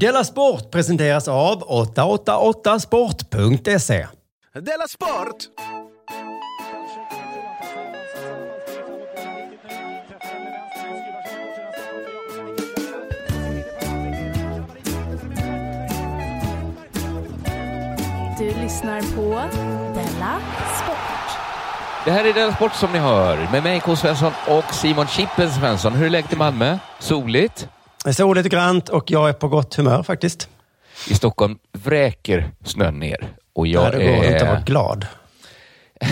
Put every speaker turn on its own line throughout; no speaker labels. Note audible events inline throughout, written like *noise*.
Della Sport presenteras av 888sport.se.
Della Sport!
Du lyssnar på Della Sport.
Det här är Della Sport som ni hör med mig K. Svensson och Simon Chippen Svensson. Hur är läget i Malmö? Soligt?
Soligt och grant och jag är på gott humör faktiskt.
I Stockholm vräker snön ner. Och jag
Nej, det går
är...
inte att vara glad. *laughs*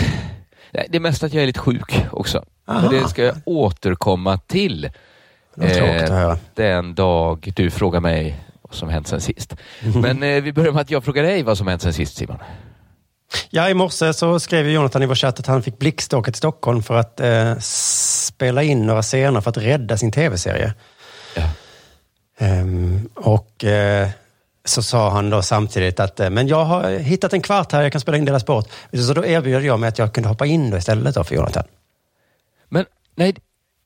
Det är mest att jag är lite sjuk också.
Aha.
Men det ska jag återkomma till.
Höra.
den dag du frågar mig vad som hänt sen sist.
Mhm.
Men eh, vi börjar med att jag frågar dig vad som hänt sen sist Simon.
Ja, i morse så skrev Jonathan i vår chatt att han fick blixtåka till Stockholm för att eh, spela in några scener för att rädda sin tv-serie. Ehm, och eh, så sa han då samtidigt att eh, men jag har hittat en kvart här, jag kan spela in Dela Sport. Så då erbjöd jag mig att jag kunde hoppa in då istället då för Jonathan.
Men nej,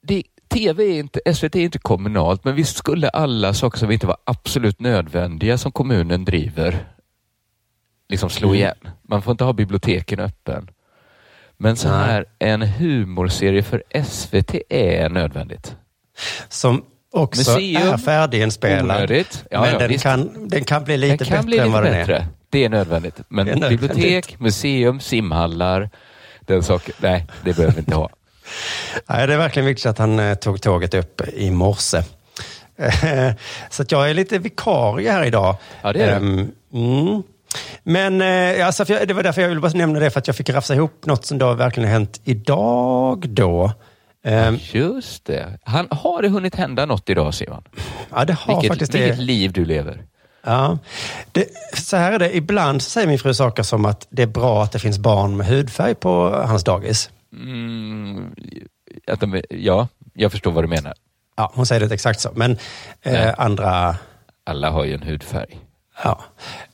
det, TV är inte, SVT är inte kommunalt, men visst skulle alla saker som inte var absolut nödvändiga som kommunen driver liksom slå
Mm.
igen. Man får inte ha biblioteken öppen. Men så här, en humorserie för SVT är nödvändigt.
Som också
Museum,
är färdiginspelad.
Onödigt. Ja,
men
ja,
den,
visst.
kan, den kan bli lite
Den kan
bättre
bli
än
lite
vad den
bättre.
är.
Det är nödvändigt. Men
Det är nödvändigt.
bibliotek, museum, simhallar, den saken, nej, det behöver vi inte ha. *laughs*
Nej, det är verkligen viktigt att han eh, tog tåget upp i morse. *laughs* Så att jag är lite vikarie här idag.
Ja, det är du.
Ehm, mm. Men eh, alltså, det var därför jag ville bara nämna det, för att jag fick rafsa ihop något som då verkligen har hänt idag då. Ehm,
Just det. Han, har det hunnit hända något idag, Simon?
Ja, det har
Vilket,
faktiskt det.
vilket liv du lever.
Ja. Det, så här är det, ibland så säger min fru saker som att det är bra att det finns barn med hudfärg på hans dagis.
Mm, att de, ja, jag förstår vad du menar.
Ja, hon säger det exakt så, men eh, andra...
Alla har ju en hudfärg.
Ja.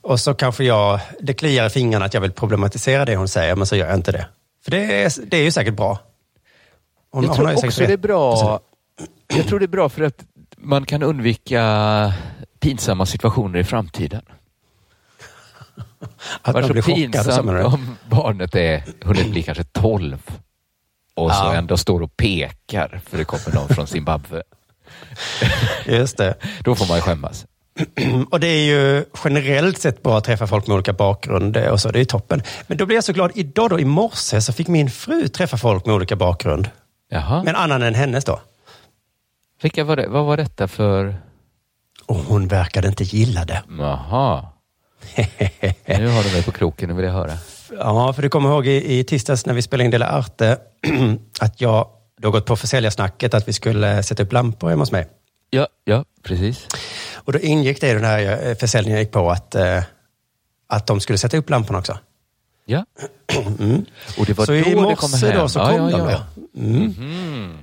Och så kanske jag, det kliar i fingrarna att jag vill problematisera det hon säger, men så gör jag inte det. För det är, det är ju säkert bra. Hon,
jag
hon
tror
ju
också det är bra. Jag tror det är bra för att man kan undvika pinsamma situationer i framtiden.
Att
Var
man
så
blir så,
pinsamt om barnet är hunnit bli kanske 12 och så
Ja.
ändå står och pekar för det kommer någon från Zimbabwe.
Just det.
Då får man ju skämmas.
Och det är ju generellt sett bra att träffa folk med olika bakgrund och så. Det är ju toppen. Men då blir jag så glad. Idag då, i morse, så fick min fru träffa folk med olika bakgrund.
Jaha.
Men annan än hennes då.
Vilka var det? Vad var detta för...
Och hon verkade inte gilla det.
Jaha. *laughs* Nu har du mig på kroken, nu vill jag höra.
Ja, för du kommer ihåg i, i tisdags när vi spelade in Dela Arte *clears throat* att jag då gått på försäljarsnacket att vi skulle sätta upp lampor hemma hos mig.
Ja, ja, precis.
Och då ingick det i den här eh, försäljningen jag gick på att, eh, att de skulle sätta upp lamporna också.
Ja.
Mm.
Och det var
så
då
i morse då så kom
ja,
de.
ja.
Ja. Mm.
Mhm.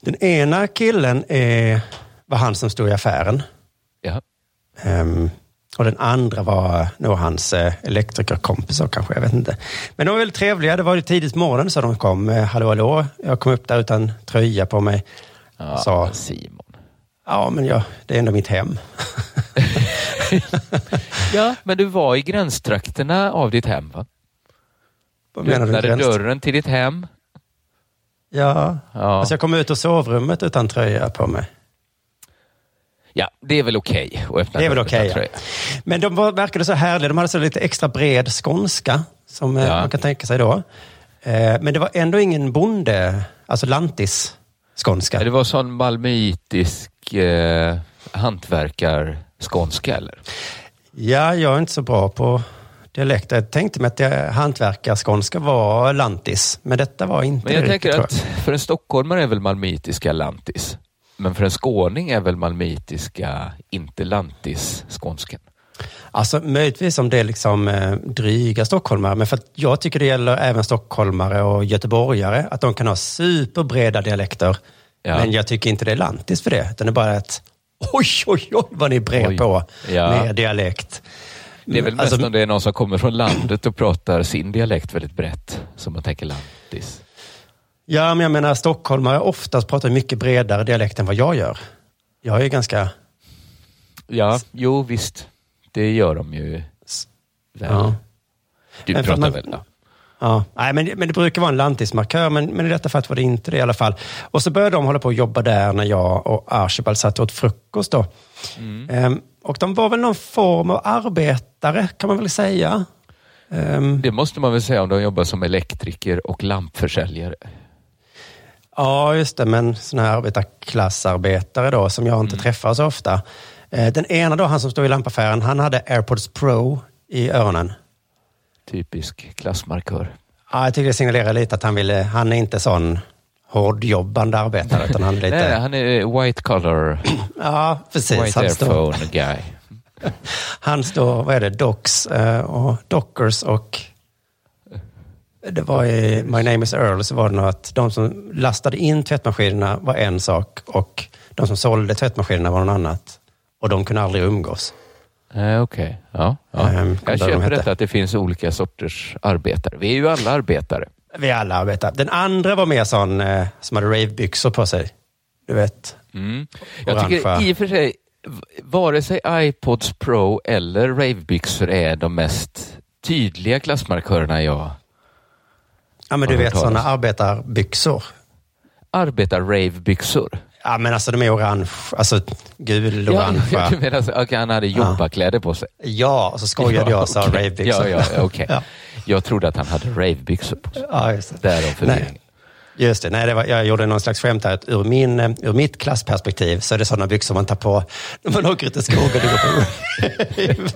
Den ena killen är, var han som stod i affären.
Ja.
Ehm, och den andra var nog hans eh, elektrikerkompisar kanske, jag vet inte. Men de var väldigt trevliga. Det var ju tidigt på morgonen så de kom. Eh, hallå, hallå. Jag kom upp där utan tröja på mig.
Ja,
Sa-
Simon.
Ja, men jag, det är ändå mitt hem. *laughs*
Ja, men du var i gränstrakterna av ditt hem, va?
Vad menar du?
öppnade dörren till ditt hem.
Ja.
Ja.
Alltså jag kom ut ur sovrummet utan tröja på mig.
Ja, det är väl okej att öppna
Det är väl okej.
utan tröja.
Men de var, verkade så härliga. De hade så lite extra bred skånska, som eh,
Ja.
man kan tänka sig då. Eh, Men det var ändå ingen bonde, alltså lantis-skånska.
Ja, Det var sån malmöitisk eh, hantverkarskånska eller?
Ja, jag är inte så bra på dialekter. Jag tänkte mig att det hantverkarskånska var lantis, men detta var inte
Men jag
det
tänker
riktigt,
att för en stockholmare är väl malmöitiska lantis. Men för en skåning är väl malmöitiska inte lantis skånskan.
Alltså möjligtvis om det är liksom eh, dryga stockholmare, men för att jag tycker det gäller även stockholmare och göteborgare, att de kan ha superbreda dialekter.
Ja.
Men jag tycker inte det är lantis för det, utan det är bara att oj, oj, oj vad ni brer på
Ja.
med dialekt.
Det är väl
Alltså-
mest om det är någon som kommer från landet och pratar sin dialekt väldigt brett, som man tänker lantis.
Ja, men jag menar stockholmare oftast pratar mycket bredare dialekt än vad jag gör. Jag är ganska...
Ja, jo visst. Det gör de ju. Väl.
Ja.
Du
Men
pratar
man-
väl? Ja.
Ja, nej, men, men det brukar vara en lantismarkör, men, men i detta fallet var det inte det i alla fall. Och så började de hålla på att jobba där när jag och Archibald satt och åt frukost. Då. Ehm, och de var väl någon form av arbetare, kan man väl säga. Ehm,
Det måste man väl säga om de jobbar som elektriker och lampförsäljare.
ja, just det, men sådana här arbetarklassarbetare då, som jag inte träffar så ofta. Eh, den ena då, han som stod i lampaffären, han hade AirPods Pro i öronen.
Typisk klassmarkör.
Ja, jag tycker det signalerar lite att han ville, han är inte sån hårdjobbande arbetare, utan han är lite...
Nej, han är white collar, *clears throat*
Ja, precis.
white
Han står,
guy. *laughs*
han står, vad är det, Docs eh, och Dockers och det var i My Name is Earl så var det nog att de som lastade in tvättmaskinerna var en sak och de som sålde tvättmaskinerna var något annat. Och de kunde aldrig umgås.
Nej, Okej, ja. ja.
Ehm, kommer
Jag
de
köper
hette.
detta att det finns olika sorters arbetare. Vi är ju alla arbetare.
Vi alla arbetar. Den andra var mer sån eh, som hade ravebyxor på sig. Du vet.
Mm. Jag
Orangea.
tycker i och för sig, vare sig iPods Pro eller ravebyxor är de mest tydliga klassmarkörerna jag
Ja, men du vet sådana arbetarbyxor.
arbetar ravebyxor.
Ja, men alltså de är orange, alltså gul,
Ja, *laughs* du menar okej, han hade jobbarkläder på sig.
Ja, och så skojade jag och sa *laughs*
okej.
ravebyxor.
Ja, ja, okej.
Ja.
Jag trodde att han hade ravebyxor på sig.
Ja, just det.
Därav förvirringen.
Just det. Nej, det var, jag gjorde någon slags skämt här. att Ur, min, eh, ur mitt klassperspektiv så är det sådana byxor man tar på när man åker ut i skogen. och går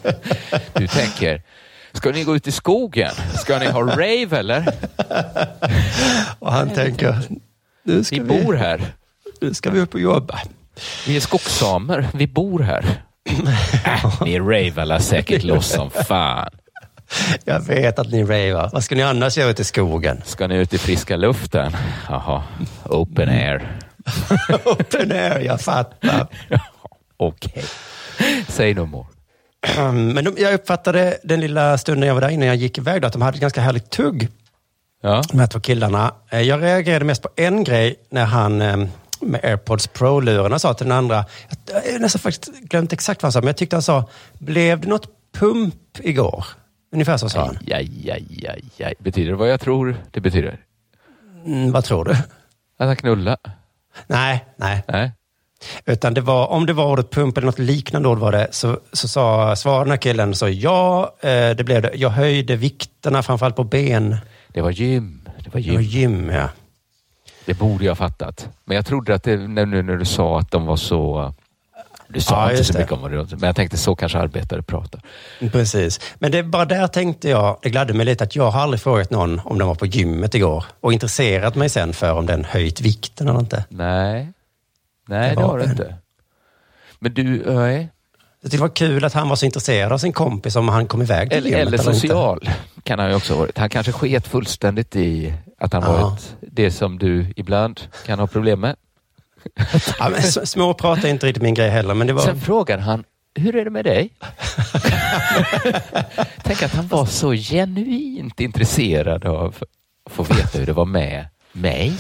på. *laughs*
Du tänker, ska ni gå ut i skogen? Ska ni ha rave eller?
och han tänker, nu ska
vi, bor här.
Nu ska vi upp och jobba.
Vi är skogssamer. Vi bor här. Äh, ni ravear säkert loss som fan.
Jag vet att ni ravar. Vad ska ni annars göra ute i skogen?
Ska ni ut i friska luften? Jaha, open air. *laughs*
Open air, jag fattar.
Okej. Säg no more. *clears throat*
Men de, jag uppfattade den lilla stunden jag var där innan jag gick iväg då, att de hade ett ganska härligt tugg,
Ja.
de här två killarna. Eh, Jag reagerade mest på en grej när han eh, med AirPods Pro-lurarna sa till den andra, jag har nästan faktiskt glömt exakt vad han sa, men jag tyckte han sa, blev det något pump igår? Ungefär så sa han.
Aj, aj, aj, aj. Betyder det vad jag tror det betyder?
Mm, vad tror du?
Att han knulla?
Nej, nej.
Nej.
Utan det var, om det var ordet pump eller något liknande ord var det, så, så sa, svarade den här killen så ja, eh, det blev det. Jag höjde vikterna framförallt på ben.
Det var gym. Det var
Det var
gym.
gym, ja.
Det borde jag ha fattat. Men jag trodde att det, när, nu när du sa att de var så... Du sa
Ja,
inte så
det.
mycket om det var, men jag tänkte så kanske arbetare pratar.
Precis. Men det, bara där tänkte jag, det gladde mig lite att jag har aldrig frågat någon om de var på gymmet igår och intresserat mig sen för om den höjt vikten eller inte.
Nej, nej
Det
det, har du inte. Men du, nej.
Jag tyckte det var kul att han var så intresserad av sin kompis om han kom iväg till
Eller, eller social kan han ju också ha varit. Han kanske sket fullständigt i att han
Ja.
varit det som du ibland kan ha problem med. *laughs*
Ja, men s- små pratar inte riktigt min grej heller, men det var...
Sen frågar han, hur är det med dig? *laughs* Tänk att han var så genuint intresserad av att få veta hur det var med mig.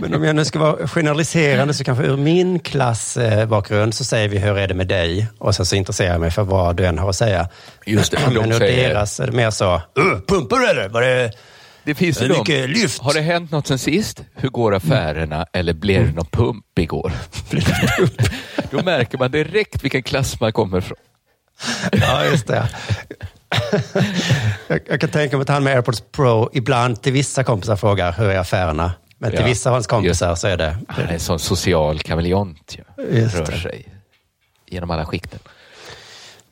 Men om jag nu ska vara generaliserande så kanske ur min klassbakgrund så säger vi hur är det med dig? Och sen så intresserar jag mig för vad du än har att säga.
Just det, de
Men ur
säger-
deras är det mer så, "Uh, pumpar du eller? Var det,
Det finns ju de.
lyft.
Har det hänt något sen sist? Hur går affärerna? Eller blev det någon pump igår? *laughs* Då märker man direkt vilken klass man kommer från.
Ja, just det. *laughs* jag, jag kan tänka mig att han med AirPods Pro ibland till vissa kompisar frågar hur är affärerna? Men till
Ja,
vissa av hans kompisar så är det...
Han är en sån social kameleont.
Just
Rör
det.
sig genom alla skikten.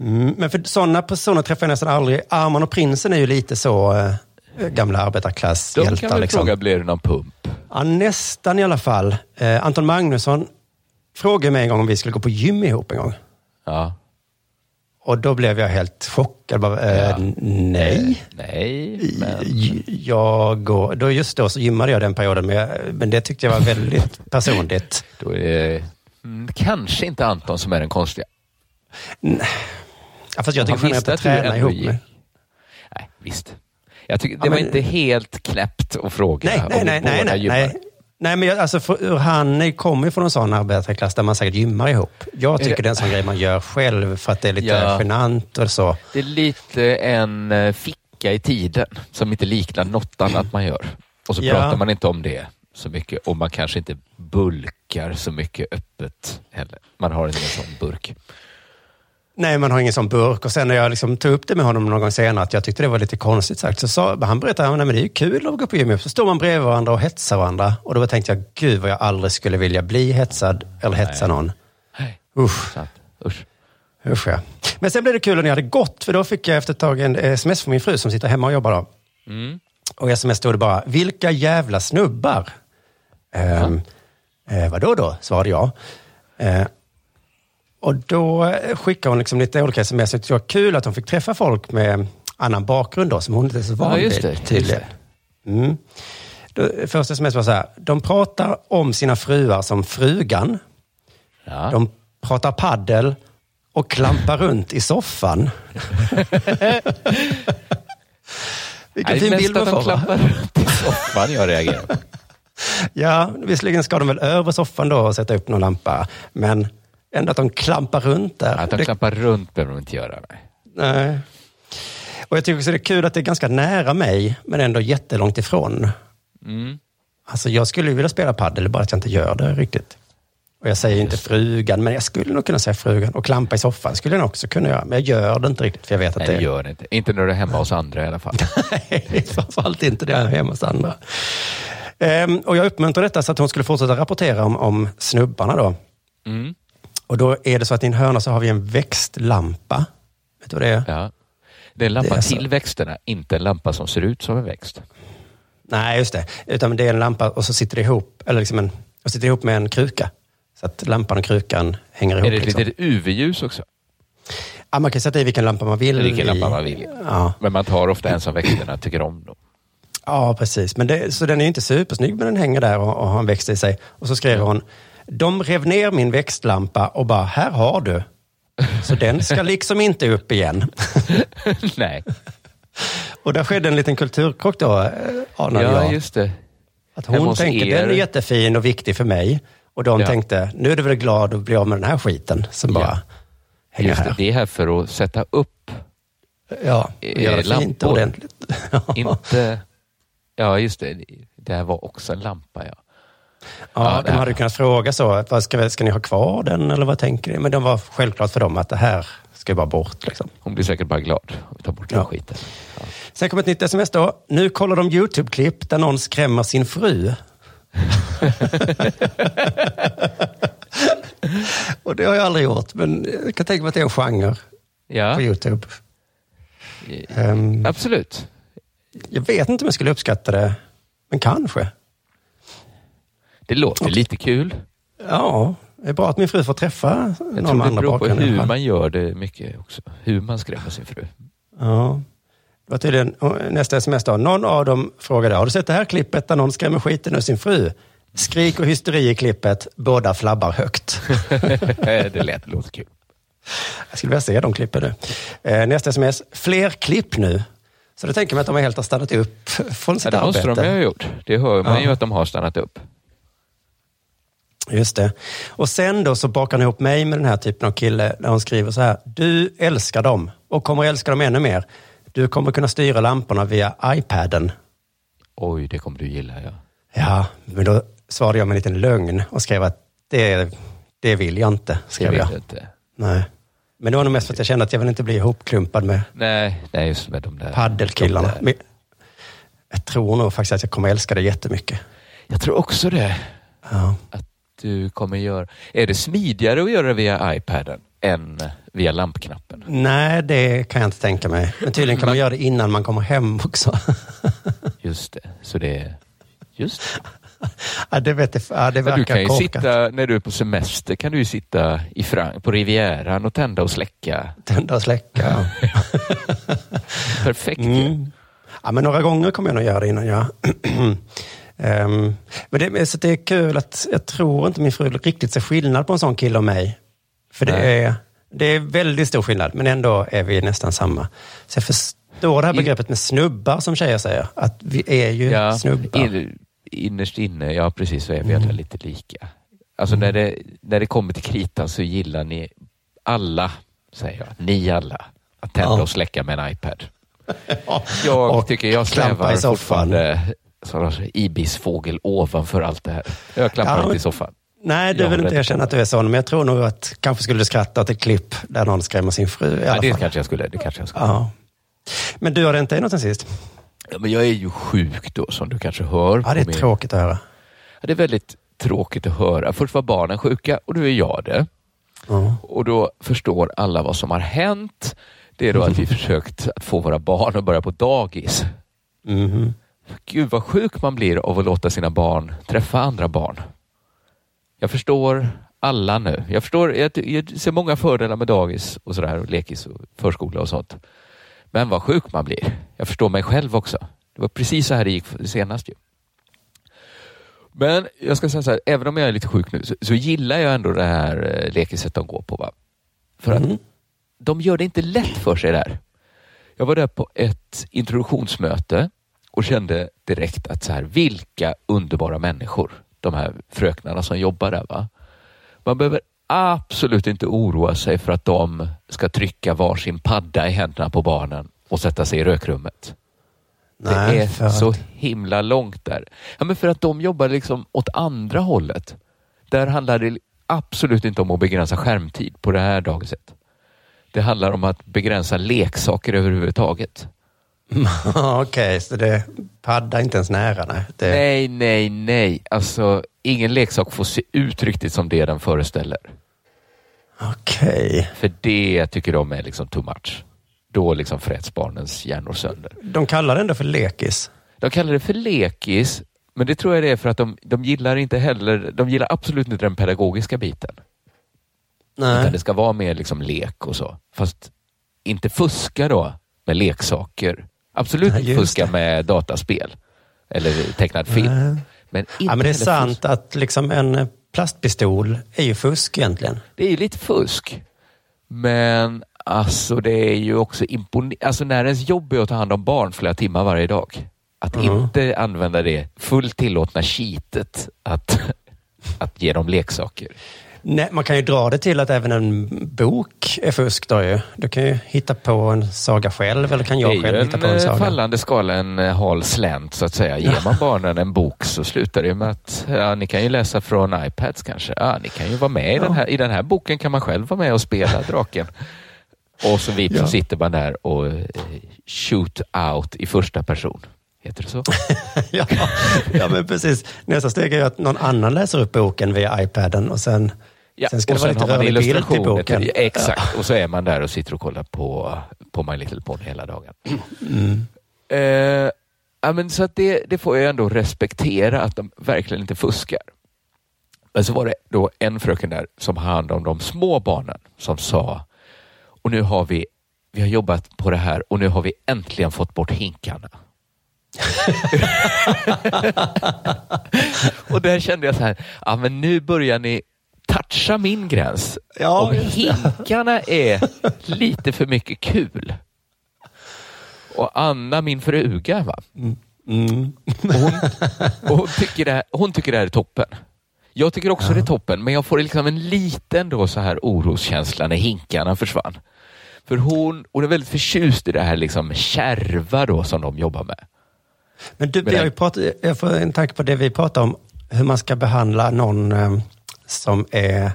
Mm, men för sådana personer träffar jag nästan aldrig. Arman och prinsen är ju lite så eh, gamla
De
arbetarklasshjältar.
kan väl
liksom.
fråga, blir det någon pump?
Ja, nästan i alla fall. Eh, Anton Magnusson frågade mig en gång om vi skulle gå på gym ihop en gång.
Ja.
Och då blev jag helt chockad. Bara, eh,
Ja.
Nej.
Nej, men...
Jag går, då just då så gymmade jag den perioden, men, jag, men det tyckte jag var väldigt *laughs* personligt.
Då är mm, kanske inte Anton som är den konstiga.
Ja, fast jag tycker fan
visste
att träna ihop med.
Nej, visst. Jag tycker, det
Ja,
var
men-
inte helt knäppt att fråga
Nej, nej,
om
nej, nej, nej, nej. Nej, men jag, alltså, för, han kommer ju från en sån arbetarklass där man säkert gymmar ihop. Jag tycker
det-
det är en sån grej man gör själv för att det är lite
Ja.
genant och så.
Det är lite en eh, ficka i tiden som inte liknar något annat man gör. Och så
Ja.
pratar man inte om det så mycket och man kanske inte bulkar så mycket öppet heller. Man har inte en sån burk.
Nej, man har ingen sån burk. Och sen när jag liksom tog upp det med honom någon gång senare, att jag tyckte det var lite konstigt sagt, så sa, han berättade att det är ju kul att gå på gym. Så står man bredvid varandra och hetsar varandra. Och då tänkte jag, gud vad jag aldrig skulle vilja bli hetsad eller hetsa någon.
Nej.
Usch.
Usch.
Usch ja. Men sen blev det kul när jag hade gått, för då fick jag efter ett tag en sms från min fru som sitter hemma och jobbar då.
Mm.
Och i sms stod det bara, vilka jävla snubbar. Ehm, eh, vadå då, svarade jag. Eh, och då skickade hon liksom lite olika sms. Det var kul att hon fick träffa folk med annan bakgrund då, som hon inte är så van
Ja,
vid,
det. Just
tydligen.
det.
Mm. Första sms var så här, de pratar om sina fruar som frugan.
Ja.
De pratar paddel och klampar runt i soffan. *laughs* Vilken
Nej,
fin bild man
att de
får. va?
klappar runt i soffan jag reagerar på. *laughs*
Ja, visserligen ska de väl över soffan då och sätta upp någon lampa. Men ändå att de klampar runt där.
Att de
Det-
klappar runt behöver de inte göra. Nej.
Nej. Och jag tycker också det är kul att det är ganska nära mig, men ändå jättelångt ifrån.
Mm.
Alltså jag skulle vilja spela padel, bara att jag inte gör det riktigt. Och jag säger inte frugan, men jag skulle nog kunna säga frugan. Och klampa i soffan skulle jag också kunna göra. Men jag gör det inte riktigt, för jag vet att
Nej,
det
det gör det inte. Inte när du är hemma hos andra i alla fall. *laughs*
Nej, framförallt inte det här hemma hos andra. Ehm, och jag uppmuntrar detta så att hon skulle fortsätta rapportera om, om snubbarna då.
Mm.
Och då är det så att i en hörna så har vi en växtlampa. Vet du vad det är?
Ja. Det är en lampa
är så.
till växterna, inte en lampa som ser ut som en växt.
Nej, just det. Utan det är en lampa och så sitter det ihop, eller liksom en, och sitter ihop med en kruka. Så att lampan och krukan hänger ihop.
är det ett
liksom.
litet UV-ljus också?
ja, man kan sätta i vilken lampa man vill.
Vilken lampa man vill.
Ja,
Men man tar ofta en som växterna tycker om. Då.
ja precis. Men det, så den är inte supersnygg, men den hänger där och, och har en växt i sig. Och så skrev hon, de rev ner min växtlampa och bara, här har du. Så den ska *laughs* liksom inte upp igen. *laughs*
Nej.
Och där skedde en liten kulturkrock då, eh, anade
Ja,
jag.
just det.
Att hon tänkte,
er-
den är jättefin och viktig för mig. Och de
Ja.
tänkte, nu är du väl glad att bli av med den här skiten som bara
Ja.
hänger
Just det.
här.
Det är här för att sätta upp,
Ja,
Eh,
göra
lampor.
och ordentligt. *laughs*
inte... Ja, just det. Det här var också en lampa, ja.
Ja, de
det-
hade kunnat fråga så, vad ska, ska ni ha kvar den eller vad tänker ni? Men de var självklart för dem att det här ska bara bort. Liksom.
Hon blir säkert bara glad vi tar bort den
Ja.
skiten. Ja.
Sen kom ett nytt sms då. Nu kollar de YouTube-klipp där någon skrämmer sin fru. *laughs* och det har jag aldrig gjort, men jag kan tänka mig att det är en genre på
Ja,
YouTube. Ehm,
absolut.
jag vet inte om jag skulle uppskatta det, men kanske.
Det låter lite kul.
Ja, det är bra att min fru får träffa
Jag
någon
tror det
andra
beror på hur man gör det mycket också. Hur man skrämmer sin fru.
Ja. Det var tydligen och nästa sms då. Någon av dem frågade, har du sett det här klippet där någon skrämmer skiten ur sin fru? Skrik och hysteri i klippet, båda flabbar högt. *laughs*
det lät, låter kul.
Jag skulle vilja se de klippen nu. Eh, nästa sms, fler klipp nu. Så då tänker man att de helt har stannat upp från
Ja,
sitt
det måste
arbete.
de ju ha gjort. Det hör man
Ja.
ju att de har stannat upp.
Just det. Och sen då så bakar han ihop mig med den här typen av kille när hon skriver så här. Du älskar dem och kommer älska dem ännu mer. Du kommer kunna styra lamporna via iPaden.
Oj, det kommer du gilla, ja.
Ja, men då svarade jag med en liten lögn och skrev att det det vill jag inte,
Det
skrev
vet
jag.
jag inte.
Nej. Men det var nog mest för att jag kände att jag vill inte bli ihopklumpad med
Nej, nej, just med de där.
paddelkillarna.
de där.
Jag tror nog faktiskt att jag kommer älska det jättemycket.
Jag tror också det.
Ja.
Att du kommer göra... Är det smidigare att göra via iPaden än via lampknappen?
Nej, det kan jag inte tänka mig. Men tydligen kan man göra det innan man kommer hem också. *laughs*
Just det. Så det är... Just det.
ja, det, vet jag, ja, det
Men du kan
verkar
ju
korkat.
sitta, när du är på semester kan du ju sitta i Frank, på Rivieran och tända och släcka.
Tända och släcka. *laughs*
Perfekt.
Mm. Ja, men några gånger kommer jag nog göra det innan jag... *clears throat* Ehm, men det, så det är kul att jag tror inte min fru riktigt ser skillnad på en sån kille och mig. För det
Nej.
är, det är väldigt stor skillnad, men ändå är vi nästan samma. Så jag förstår det här begreppet med snubbar som tjejer säger. Att vi är ju
Ja,
snubbar.
in, innerst inne, ja precis, så är vi alla lite lika. Alltså när, det, när det kommer till kritan så gillar ni alla, säger jag, ni alla, att tända
Ja.
och släcka med en iPad. *laughs*
Ja.
Jag tycker jag
soffan.
fortfarande en ibisfågel ovanför allt det här. Jag klampar
Ja,
i soffan.
Nej, du
Jag
vill inte erkänna att du är sån, men jag tror nog att kanske skulle du skratta åt ett klipp där någon skrämmer sin fru i
Ja,
alla
det
fall.
kanske jag skulle. Det kanske jag skulle.
Ja. Men du har inte i något sen sist?
Ja, men jag är ju sjuk då, som du kanske hör.
Ja, det är
min-
tråkigt att höra.
Ja, det är väldigt tråkigt att höra. Först var barnen sjuka och nu är jag det.
Ja.
Och då förstår alla vad som har hänt. Det är då att vi *laughs* försökt att få våra barn att börja på dagis.
Mhm.
Gud vad sjuk man blir av att låta sina barn träffa andra barn. Jag förstår alla nu. Jag, förstår, jag, ser många fördelar med dagis och sådär, och lekis och förskola och sånt. Men vad sjuk man blir. Jag förstår mig själv också. Det var precis så här det gick senast ju. Men jag ska säga så här, även om jag är lite sjuk nu så, så gillar jag ändå det här eh, lekiset de går på. Va? För att de gör det inte lätt för sig där. Jag var där på ett introduktionsmöte och kände direkt att så här, vilka underbara människor de här fröknarna som jobbar där. Va? Man behöver absolut inte oroa sig för att de ska trycka varsin padda i händerna på barnen och sätta sig i rökrummet.
Nej,
det är
för
så himla långt där. Ja, men för att de jobbar liksom åt andra hållet. Där handlar det absolut inte om att begränsa skärmtid på det här dagiset. Det handlar om att begränsa leksaker överhuvudtaget. *laughs*
Okej, så det paddar inte ens nära? Nej. Det,
Nej, nej, nej. Alltså, ingen leksak får se ut riktigt som det den föreställer.
Okej.
För det tycker de är liksom too much. Då liksom fräts barnens hjärnor sönder.
De kallar det ändå för lekis.
De kallar det för lekis, men det tror jag det är för att de, de gillar inte heller, de gillar absolut inte den pedagogiska biten. Utan
Nej.
det ska vara mer liksom lek och så. Fast inte fuska då med leksaker. Absolut inte fuska
det.
med dataspel eller tecknad film. Men,
Ja, men det är sant
fusk.
att liksom en plastpistol är ju fusk egentligen.
Det är ju lite fusk. Men alltså det är ju också imponerande. Alltså när ens jobb är att ta hand om barn flera timmar varje dag. Att
Mm.
inte använda det fullt tillåtna cheatet att, *laughs* att ge dem leksaker.
Nej, man kan ju dra det till att även en bok är fusk då ju. Du kan ju hitta på en saga själv, eller kan jag
det är
själv hitta på
en
en
eh,
saga?
fallande skala, en eh, hal slänt så att säga. Ger man barnen en bok så slutar det med att ja, ni kan ju läsa från iPads kanske. Ja, ni kan ju vara med i den här. I den här boken kan man själv vara med och spela draken. Och så vips
Ja.
så sitter man där och eh, shoot out i första person. Heter det så? *laughs*
ja, ja, men precis. Nästa steg är ju att någon annan läser upp boken via iPaden och sen, sen ska
och
det vara lite rörlig bild
illustrationer
boken.
Exakt, och så är man där och sitter och kollar på, på My Little Pony hela dagen.
Mm.
Eh, ja, men så att det, det får jag ändå respektera att de verkligen inte fuskar. Men så var det då en fröken där som har hand om de små barnen som sa, och nu har vi, vi har jobbat på det här och nu har vi äntligen fått bort hinkarna. *laughs* *laughs* och där kände jag så här, ja men nu börjar ni toucha min gräns.
Ja, det.
hinkarna är lite för mycket kul. Och Anna, min fruga, va?
Mm.
Och hon, och hon, tycker det här, hon tycker det här är toppen. Jag tycker också det är toppen, men jag får liksom en liten då så här oroskänsla när hinkarna försvann. För hon, hon är väldigt förtjust i det här liksom kärva då som de jobbar med.
Men du,
Men
ju pratat, jag får en tanke på det vi pratade om, hur man ska behandla någon eh, som är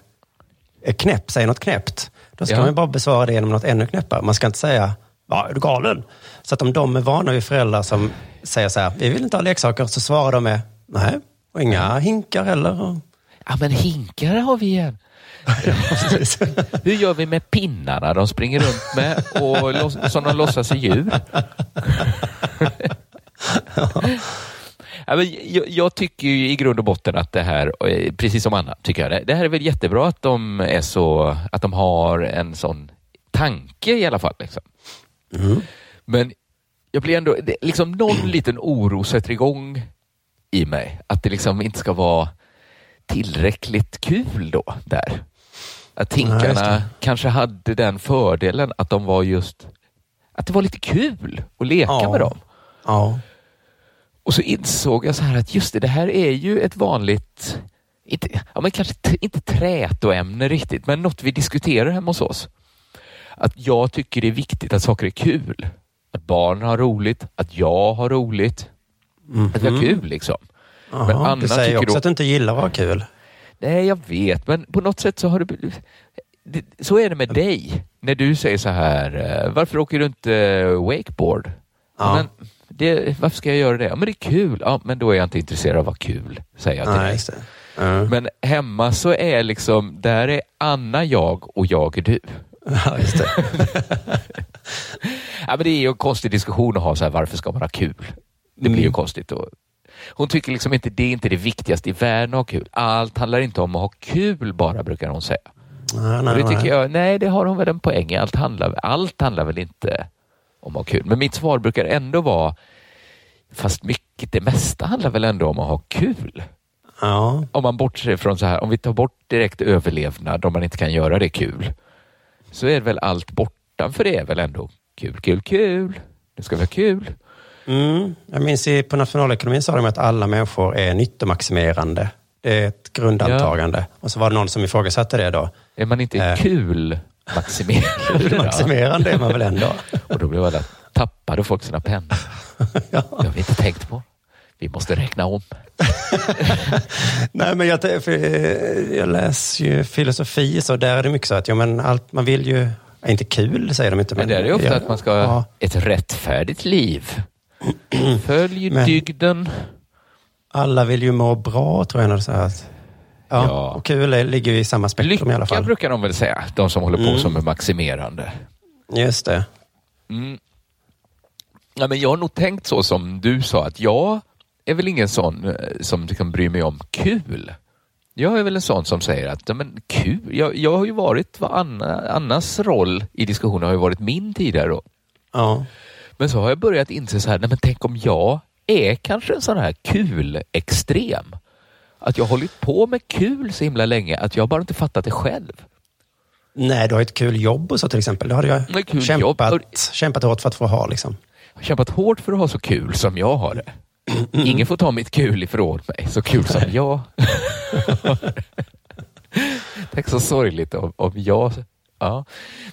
är knäpp, säger något knäppt, då ska
Ja.
man bara besvara det genom något ännu knäppare. Man ska inte säga, ja, är du galen? Så att om de är vana vid föräldrar som säger så här, vi vill inte ha leksaker, så svarar de med, nej, och inga hinkar heller.
Ja, men hinkar har vi igen. *laughs* Hur gör vi med pinnarna de springer runt med och som de låtsas är djur? *laughs* Jag, jag tycker ju i grund och botten att det här, eh, precis som Anna, tycker jag det, det här är väl jättebra att de är så, att de har en sån tanke i alla fall. Liksom. Men jag blir ändå, det, liksom någon *clears throat* liten oro sätter igång i mig. Att det liksom inte ska vara tillräckligt kul då där. Att
Nej, just
hinkarna
det.
kanske hade den fördelen att de var just, att det var lite kul att leka
Ja.
med dem.
Ja.
Och så insåg jag så här att just det, det här är ju ett vanligt, inte, ja, men kanske inte trätoämne riktigt, men något vi diskuterar hemma hos oss. Att jag tycker det är viktigt att saker är kul. Att barnen har roligt, att jag har roligt. Att vi har kul liksom.
Jaha,
Men Anna
du säger
tycker
också
då-
att du inte gillar att ha kul.
Nej, jag vet, men på något sätt så har det... det så är det med dig. När du säger så här, eh, varför åker du inte eh, wakeboard?
Ja.
Men det, varför ska jag göra det? Ja, men det är kul. Ja, men då är jag inte intresserad av vad kul, säger jag till
Nej,
dig.
Ja.
Men hemma så är liksom, där är Anna jag och jag är du. *laughs*
Ja, just det. *laughs*
Ja, men det är ju en konstig diskussion att ha, så här, varför ska man ha kul? Det blir ju
Mm.
konstigt. Och hon tycker liksom inte det är inte det viktigaste i världen att ha kul. Allt handlar inte om att ha kul bara, brukar hon säga.
Nej,
Och
nej,
det tycker
nej.
jag, nej det har hon väl en poäng i. Allt handlar, allt handlar väl inte om att ha kul. Men mitt svar brukar ändå vara, fast mycket, det mesta handlar väl ändå om att ha kul.
Ja.
Om man bortser från så här, om vi tar bort direkt överlevnad, om man inte kan göra det kul, så är väl allt bortanför det är väl ändå kul, kul, kul. Det ska vara kul.
Mm. Jag minns i, på nationalekonomin sa de att alla människor är nyttomaximerande. Det är ett grundantagande. Och så var det någon som ifrågasatte det då.
Är man inte
Eh.
kul maximerad? *laughs*
Maximerande är man väl ändå?
Och då blev alla, tappade folk sina pennor. *laughs* Det har vi inte tänkt på. Vi måste räkna om. *laughs*
Nej, men jag, jag läser ju filosofi, så där är det mycket så att ja, men allt, man vill ju... Inte kul, säger de inte.
Men det är ju ofta
ja,
att man ska ha
Ja,
ett rättfärdigt liv. *clears throat* Följ
Men-
dygden.
alla vill ju må bra, tror jag. när det Så här ja,
Ja.
Och kul ligger ju i samma spektrum i alla
Lycka
fall.
brukar de väl säga, de som håller på
Mm.
som är maximerande.
Just det.
Mm. Ja, men jag har nog tänkt så som du sa, att jag är väl ingen sån eh, som liksom bryr mig om kul. Jag är väl en sån som säger att ja, men kul, jag, jag har ju varit, vad Anna, Annas roll i diskussionen har ju varit min tidigare. Då.
Ja.
Men så har jag börjat inse så här, nej men tänk om jag är kanske en sån här kul-extrem. Att jag har hållit på med kul så himla länge att jag bara inte fattat det själv.
Nej, du har ett kul jobb och så till exempel. Det har
kul
ju kämpat,
jobb.
kämpat hårt för att få ha. Liksom.
Jag har kämpat hårt för att ha så kul som jag har det. Ingen får ta mitt kul ifrån mig, så kul som jag. *laughs* Tänk så sorgligt om, om jag... Ja.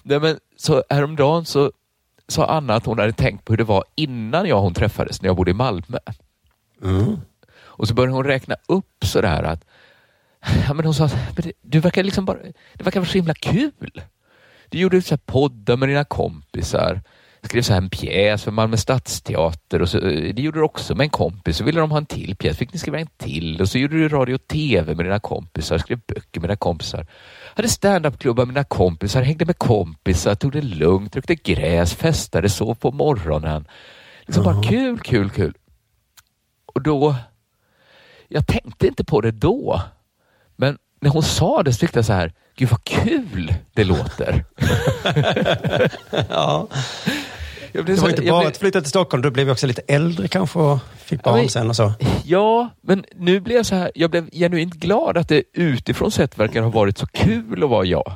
Nej, men, så häromdagen så sa Anna att hon hade tänkt på hur det var innan jag och hon träffades, när jag bodde i Malmö.
Mm.
Och så började hon räkna upp sådär att *laughs* ja, men hon sa, men det, du verkar liksom bara, det verkar vara så himla kul. Du gjorde så här poddar med dina kompisar, skrev så här en pjäs för Malmö stadsteater och så, det gjorde du också med en kompis. Så ville de ha en till pjäs, fick ni skriva en till och så gjorde du radio och tv med dina kompisar, skrev böcker med dina kompisar. Hade standupklubbar med dina kompisar, hängde med kompisar, tog det lugnt, rökte gräs, festade, sov på morgonen. Liksom bara kul, kul, kul. Och då, jag tänkte inte på det då. Men när hon sa det så tyckte jag så här, gud vad kul det låter.
Ja. *laughs*
Jag blev
Det
så-
var inte
jag
bara
blev-
att flytta till Stockholm, du blev också lite äldre kanske och fick barn
men-
sen och så.
Ja, men nu blev jag så här, jag blev genuint glad att det utifrån sett verkar ha varit så kul att vara jag.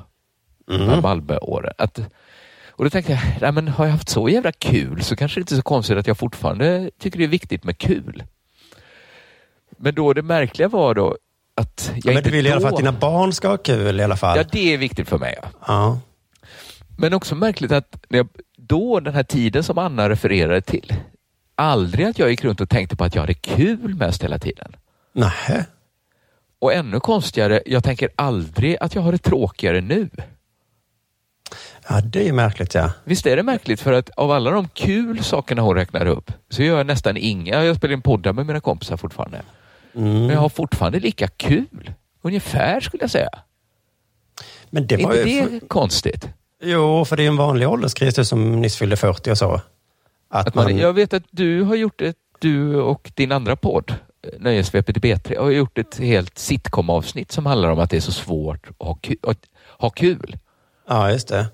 De här Malmöåren. Att, och då tänkte jag, nej men har jag haft så jävla kul så kanske det inte är så konstigt att jag fortfarande tycker det är viktigt med kul. Men då det märkliga var då att jag
Men
inte
du vill i alla
då...
fall att dina barn ska ha kul i alla fall.
Ja, det är viktigt för mig. Ja.
Ja.
Men också märkligt att jag, då, den här tiden som Anna refererade till, aldrig att jag gick runt och tänkte på att jag hade kul mest hela tiden.
Nähä.
Och ännu konstigare, jag tänker aldrig att jag har det tråkigare nu.
Ja, det är ju märkligt ja.
Visst är det märkligt? För att av alla de kul sakerna hon räknar upp så gör jag nästan inga. Jag spelar in poddar med mina kompisar fortfarande. Men jag har fortfarande lika kul. Ungefär skulle jag säga.
Men det
Är
var
inte
ju...
det konstigt?
Jo, för det är en vanlig ålderskris du som nyss fyllde 40 och så. Att,
Att man,
man,
jag vet att du har gjort ett, du och din andra podd, eh, Nöjesvepet i B3, har gjort ett helt sitcom-avsnitt som handlar om att det är så svårt att ha kul. Att ha kul.
Ja, just det.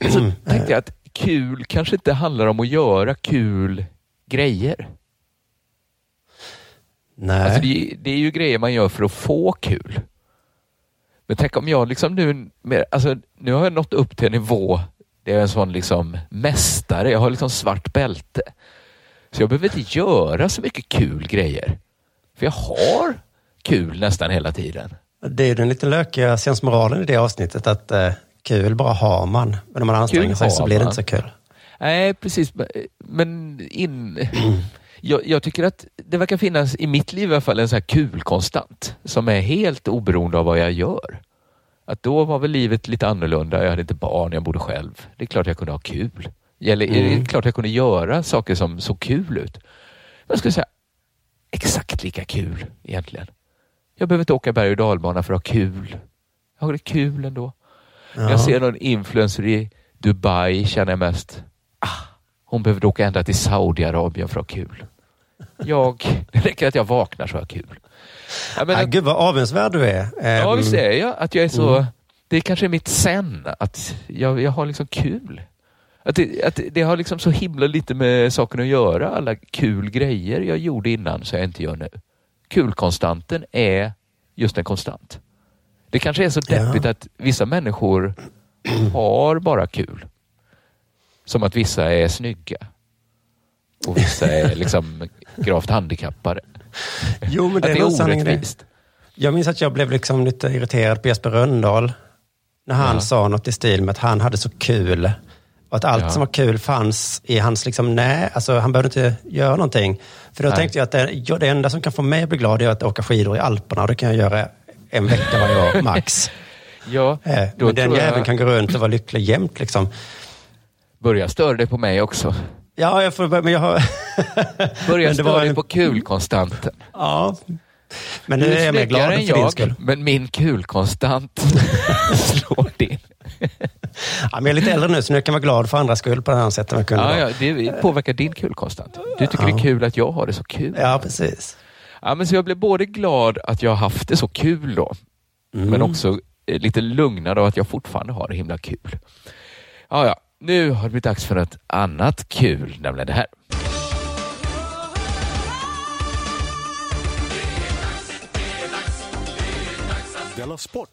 Men så tänkte jag att kul kanske inte handlar om att göra kul grejer.
Nej.
Alltså det, det är ju grejer man gör för att få kul. Men tänk om jag liksom nu, alltså nu har jag nått upp till en nivå där jag är en sån liksom mästare. Jag har liksom svart bälte. Så jag behöver inte göra så mycket kul grejer. För jag har kul nästan hela tiden.
Det är ju den lite lökiga sensmoralen i det avsnittet att eh, kul bara har man. Men om man anstränger
Kul
sig så blir det
man.
inte så kul.
Nej, precis. Men in... *clears throat* Jag, jag tycker att det verkar finnas, i mitt liv i alla fall, en sån här kul-konstant som är helt oberoende av vad jag gör. Att då var väl livet lite annorlunda. Jag hade inte barn, jag bodde själv. Det är klart jag kunde ha kul. Eller det är klart jag kunde göra saker som såg kul ut. Jag skulle säga exakt lika kul egentligen. Jag behöver inte åka berg och dalbana för att ha kul. Jag har det kul ändå. När jag ser någon influencer i Dubai känner jag mest, hon behöver åka ända till Saudiarabien för att ha kul. Jag, *laughs* det räcker att jag vaknar så har jag kul. Jag menar,
Ah, gud vad avundsvärd du är.
ja,
Ehm,
visst är jag att jag är så, det är kanske mitt sen, att jag, jag har liksom kul. Att det, att det har liksom så himla lite med saken att göra, alla kul grejer jag gjorde innan så jag inte gör nu. Kulkonstanten är just en konstant. Det kanske är så deppigt att vissa människor har bara kul. Som att vissa är snygga. Och vissa är liksom gravt handikappade.
Jo, men det
att det är
det.
orättvist.
Jag minns att jag blev liksom lite irriterad på Jesper Rönndahl när han
Ja.
sa något i stil med att han hade så kul. Och att allt
Ja.
som var kul fanns i hans, liksom, nej, alltså han behövde inte göra någonting. För då
Nej.
tänkte jag att det, ja, det enda som kan få mig att bli glad är att åka skidor i Alperna. Och det kan jag göra en vecka varje år, max. *laughs*
Ja,
Eh, men den jäveln
jag
kan gå runt och vara lycklig jämt. Liksom.
Börjar störa dig på mig också.
Ja, jag får, men jag har... *laughs* Var
störa dig
en-
på kulkonstanten.
Ja. Men nu är jag mer glad
än jag,
skull.
men min kulkonstant *laughs* slår din.
Ja, men jag är lite äldre nu så nu kan jag vara glad för andras skull på det här sättet. jag kunde
Ja, ja, det påverkar din kulkonstant. Du tycker det är kul att jag har det så kul.
ja, precis.
Ja, men så jag blev både glad att jag har haft det så kul då,
Mm.
men också eh, lite lugnad av att jag fortfarande har det himla kul. Ja, ja, nu har det blivit dags för ett annat kul, nämligen det här.
Della Sport!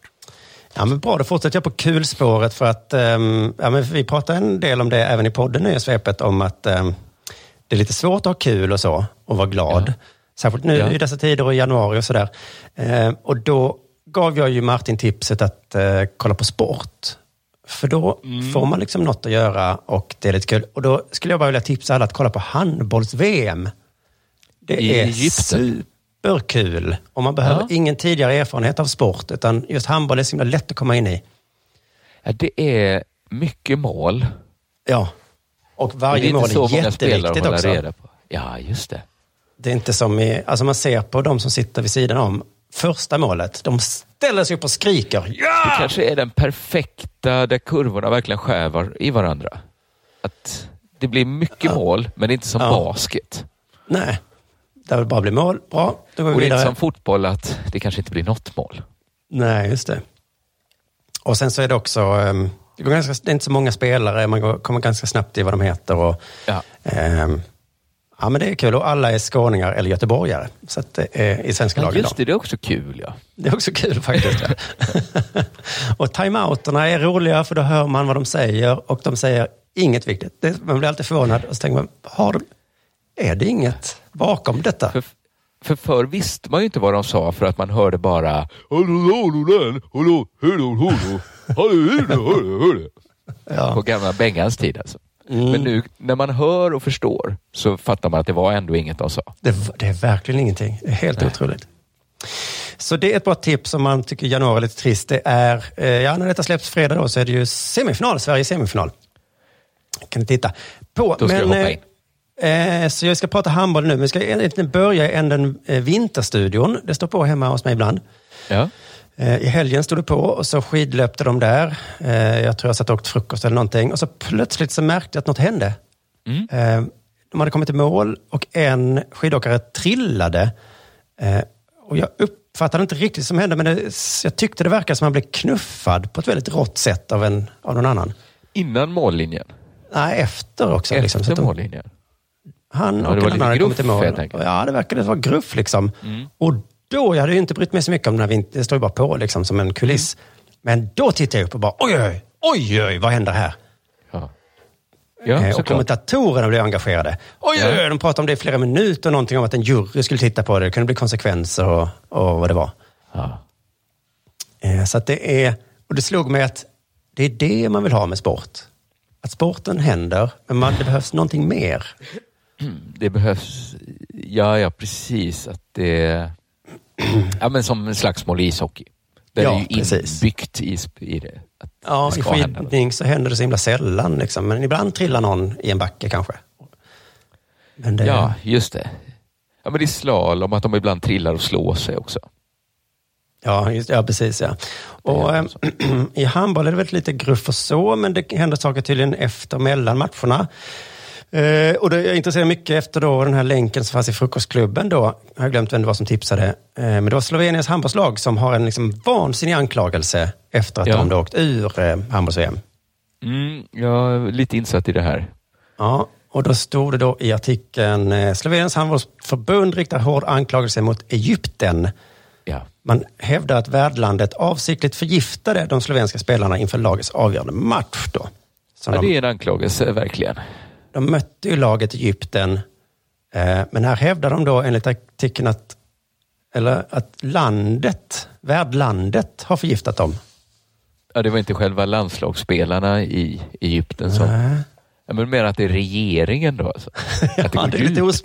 Ja, men bra, då fortsätter jag på kulspåret för att ehm, ja, men vi pratar en del om det även i podden nu i svepet om att ehm, det är lite svårt att ha kul och så och vara glad.
Ja.
Särskilt nu
Ja.
i dessa tider och i januari och sådär. Ehm, och då gav jag ju Martin tipset att eh, kolla på sport. För då
Mm.
får man liksom något att göra och det är lite kul. Och då skulle jag bara vilja tipsa alla att kolla på handbolls-VM. Det
I
är
Egypten.
superkul. Och man behöver
Ja.
ingen tidigare erfarenhet av sport, utan just handboll är så himla lätt att komma in i.
Ja, det är mycket mål.
Ja. Och varje mål är jätteviktigt också.
reda på. Ja, just det.
Det är inte som i, alltså man ser på de som sitter vid sidan om första målet. De ställer sig upp och skriker.
Det
Ja!
kanske är den perfekta, där kurvorna verkligen skär i varandra. Att det blir mycket mål, men det inte som
Ja.
basket.
Nej, det vill bara bli mål. Bra, då går vi
Och det är inte
vidare.
som fotboll, att det kanske inte blir något mål.
Nej, just det. Och sen så är det också, ehm, det, går ganska, det är inte så många spelare, man går, kommer ganska snabbt i vad de heter. Och,
Ja.
ehm, ja, men det är kul och alla är skåningar eller göteborgare. Så att det är i svenska
Ja,
lagen.
just det, det är också kul. Ja.
Det är också kul faktiskt. Ja. *laughs* och timeouterna är roliga för då hör man vad de säger och de säger inget viktigt. Det, man blir alltid förvånad och så tänker man, har de, är det inget bakom detta?
För, för förr visste man ju inte vad de sa för att man hörde bara på gamla Bengans tid. Alltså.
Mm.
Men nu när man hör och förstår så fattar man att det var ändå inget de sa.
Det, det är verkligen ingenting. Det är helt otroligt. Så det är ett bra tips om man tycker januari är lite trist. Det är, eh, ja, när detta släpps fredag då så är det ju semifinal, Sverige semifinal. Kan ni titta på.
Då ska jag hoppa in.
Eh, så jag ska prata handboll nu, men vi ska egentligen börja i änden eh, Vinterstudion. Det står på hemma hos mig ibland.
Ja.
Eh, I helgen stod det på och så skidlöpte de där. Eh, jag tror jag satt och åkt frukost eller någonting. Och så plötsligt så märkte jag att något hände.
Mm.
Eh, de hade kommit i mål och en skidåkare trillade. Och jag uppfattade inte riktigt vad som hände, men det, jag tyckte det verkade som att han blev knuffad på ett väldigt rått sätt av, en, av någon annan.
Innan mållinjen?
Nej, efter också.
Efter
liksom, så
mållinjen?
Han
Ja,
och
det var
en annan hade
gruff,
kommit i mål. Ja, det verkade vara gruff liksom. Och då, jag hade ju inte brytt mig så mycket om den här. Det står ju bara på liksom som en kuliss. Men då tittade jag upp och bara, oj, oj, oj, oj, vad händer här?
Ja, ja
Eh, och kommentatorerna blev engagerade. Oj, oj,
Ja.
oj, de pratade om det i flera minuter, någonting om att en jury skulle titta på det. Det kunde bli konsekvenser och, och vad det var.
Ja.
Eh, Så att det är, och det slog mig att det är det man vill ha med sport. Att sporten händer, men man, det behövs någonting mer.
Det behövs, ja, ja precis. Att det, *clears throat* ja, men som en slagsmål i ishockey. Det
Ja,
är ju inbyggt i, i det.
Ja,
det
i skidning så händer det så himla sällan. Liksom. Men ibland trillar någon i en backe kanske. Det,
Ja, just det. Ja, men det är slalom, att de ibland trillar och slår sig också.
Ja, just, ja precis. Ja. Och, eh, *clears throat* I handboll är det väldigt lite gruff och så, men det händer saker tydligen efter och mellan matcherna. Eh, och det jag intresserar mycket efter då den här länken som fanns i frukostklubben då. Jag har glömt vem det var som tipsade. Eh, men det var Sloveniens handbollslag som har en liksom vansinnig anklagelse efter att
Ja.
de då åkt ur eh, handbolls-VM.
Mm, jag är lite insatt i det här.
Ja, och då stod det då i artikeln eh, Sloveniens handbollsförbund riktar hård anklagelse mot Egypten.
Ja.
Man hävdar att värdlandet avsiktligt förgiftade de slovenska spelarna inför lagets avgörande match. Då.
Ja,
de,
det är en anklagelse, verkligen.
De mötte ju laget Egypten, eh, men här hävdar de då enligt artikeln att, eller att landet, värdlandet har förgiftat dem.
Ja, det var inte själva landslagsspelarna i Egypten som...
Nej.
Ja, men mer att det är regeringen då. Alltså. *laughs* Att det
Ja, det, är lite os,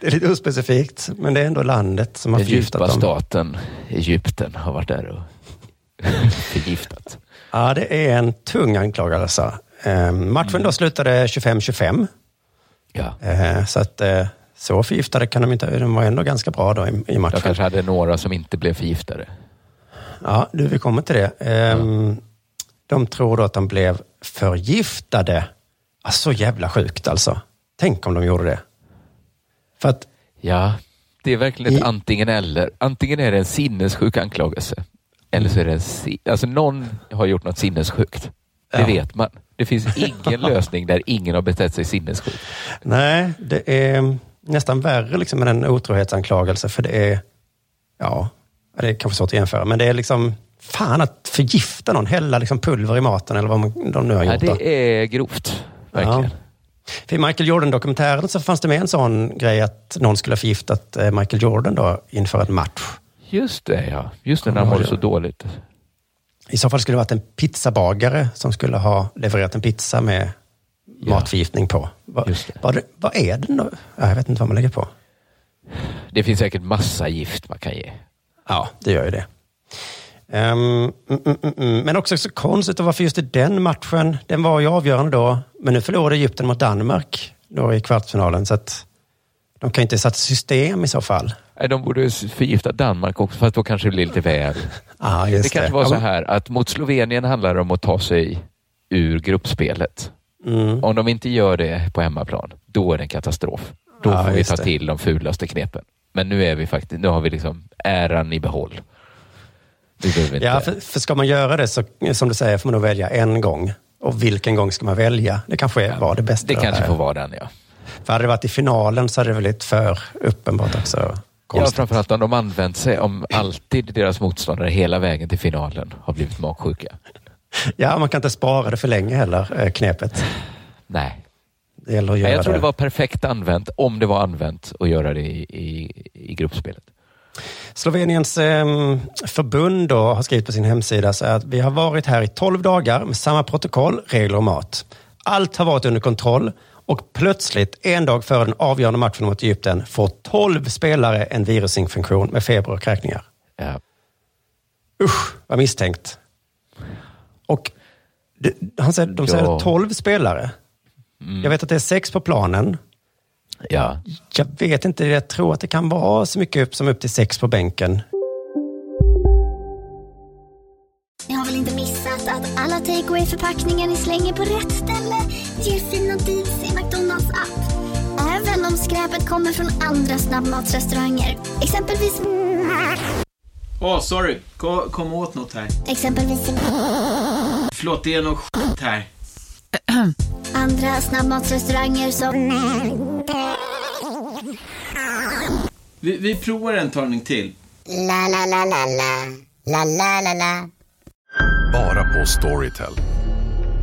det är lite ospecifikt, men det är ändå landet som har
Den
förgiftat
djupa
dem.
staten Egypten har varit där och *laughs* förgiftat.
Ja, det är en tung anklagelse. Eh, matchen då slutade 25-25.
Ja.
Eh, så att eh, så förgiftade kan de inte, de var ändå ganska bra då i, i
De
matchen.
kanske hade några som inte blev förgiftade.
Ja, du, vi kommer till det. Ehm, De tror då att de blev förgiftade. Ah, så jävla sjukt alltså. Tänk om de gjorde det. För att,
Ja, det är verkligen ett
I-
antingen eller. Antingen är det en sinnessjuk anklagelse. Eller så är det en... Alltså någon har gjort något sinnessjukt. Det
Ja.
vet man. Det finns *laughs* ingen lösning där ingen har betett sig sinnessjukt.
nej, det är nästan värre liksom än en otrohetsanklagelse. För det är, ja, det är kanske svårt att jämföra. Men det är liksom, fan att förgifta någon, hälla liksom pulver i maten eller vad man, de nu har
Ja,
gjort. då.
det är grovt. Verkligen.
Ja. För I Michael Jordan-dokumentären så fanns det med en sån grej att någon skulle ha förgiftat eh, Michael Jordan då inför en match.
Just det, ja. Just det, när han mådde så dåligt.
I så fall skulle det varit en pizzabagare som skulle ha levererat en pizza med
Ja.
matförgiftning på. Vad,
det.
vad, vad är då? Ja, Jag vet inte vad man lägger på.
Det finns säkert massa gift man kan ge.
Ja, det gör ju det. Ehm, mm, mm. Men också så konstigt, och varför just i den matchen? Den var ju avgörande då, men nu förlorade Egypten mot Danmark då i kvartsfinalen. Så att de kan inte sätta system i så fall.
De borde förgifta Danmark också, fast då kanske det blir lite väl. *laughs*
Ah,
Det kanske var
Ja,
så här att mot Slovenien handlar det om att ta sig ur gruppspelet.
Mm.
Om de inte gör det på hemmaplan, då är det en katastrof. Då
Ja,
får vi ta
det.
till de fulaste knepen. Men nu är vi faktiskt, nu har vi liksom äran i behåll.
Ja, för, för ska man göra det så, som du säger, får man nog välja en gång. Och vilken gång ska man välja? Det kanske är, var det bästa.
det kanske får vara den, ja.
För hade det varit i finalen så hade det blivit för uppenbart också.
Ja,
Konstigt.
framförallt om de använt sig om alltid deras motståndare hela vägen till finalen har blivit magsjuka.
Ja, man kan inte spara det för länge heller, eh, knepet.
Nej.
Det gäller att
Nej,
göra
jag tror
det.
det var perfekt använt, om det var använt, att göra det i, i, i gruppspelet.
Sloveniens eh, förbund då har skrivit på sin hemsida så att vi har varit här i 12 dagar med samma protokoll, regler och mat. Allt har varit under kontroll och plötsligt en dag före den avgörande matchen mot Egypten får 12 spelare en virusinfektion med feber och kräkningar.
Ja.
Usch, vad misstänkt. Och han säger, de säger
Ja.
12 spelare. Jag vet att det är sex på planen.
Ja.
Jag vet inte, jag tror att det kan vara så mycket upp som upp till sex på bänken.
Ni har väl inte missat att alla takeaway förpackningar ni slänger på rätt ställe ger fina deals i McDonalds app. Även om skräpet kommer från andra snabbmatsrestauranger. Exempelvis...
Åh, sorry. Kom, kom åt något här.
Exempelvis...
Förlåt, det är något skit här.
Andra snabbmatsrestauranger som...
Vi, vi provar en talning till.
La, la, la, la, la. La, la, la, la.
Bara på Storytel.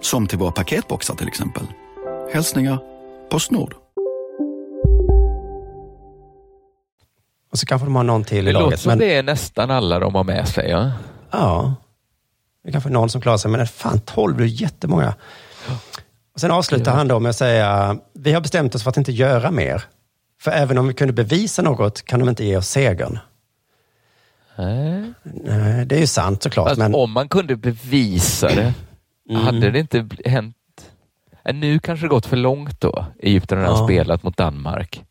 Som till våra paketboxar till exempel. Hälsningar Postnord.
Och så kanske de har någon till
Det
i
låter
laget.
som
Men,
det är nästan alla de har med sig. Ja.
ja, det är kanske någon som klarar sig. Men fan, 12 det är jättemånga. Och sen avslutar han då med att säga, vi har bestämt oss för att inte göra mer. För även om vi kunde bevisa något kan de inte ge oss segern.
Nej.
Nej, det är ju sant såklart.
Fast
men
om man kunde bevisa det,
Mm.
hade det inte hänt... Äh, Nu kanske det gått för långt då. Egypten har
Ja.
spelat mot Danmark.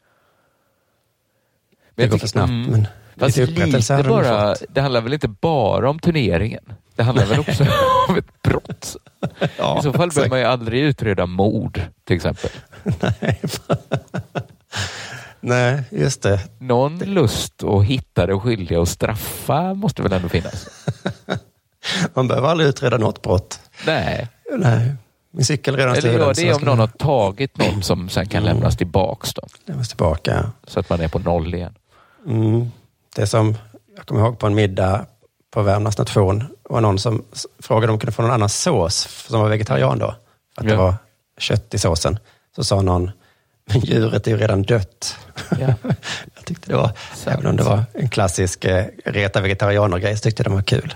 det
jag
går för snabbt.
mm.
Men
Fast
lite
bara, det handlar väl inte bara om turneringen? Det handlar väl också *laughs* om ett brott?
Ja,
I så fall behöver man ju aldrig utreda mord, till exempel. *laughs*
Nej, just det.
Någon lust att hitta det skyldiga och straffa måste väl ändå finnas? *laughs*
Man behöver aldrig utreda något brott.
Nej.
Nej, min cykel redan
Eller
så
det är om någon har tagit någon som sen kan
Mm.
lämnas tillbaks då.
lämnas tillbaka.
Så att man är på noll igen.
Mm. Det som jag kommer ihåg på en middag på Värmlands nation var någon som frågade om de kunde få någon annan sås som var vegetarian då. För att det
Ja.
var kött i såsen. Så sa någon, men djuret är ju redan dött.
Ja. *laughs*
jag tyckte det var, även om det var en klassisk eh, reta vegetarianer-grej, så tyckte jag det var kul.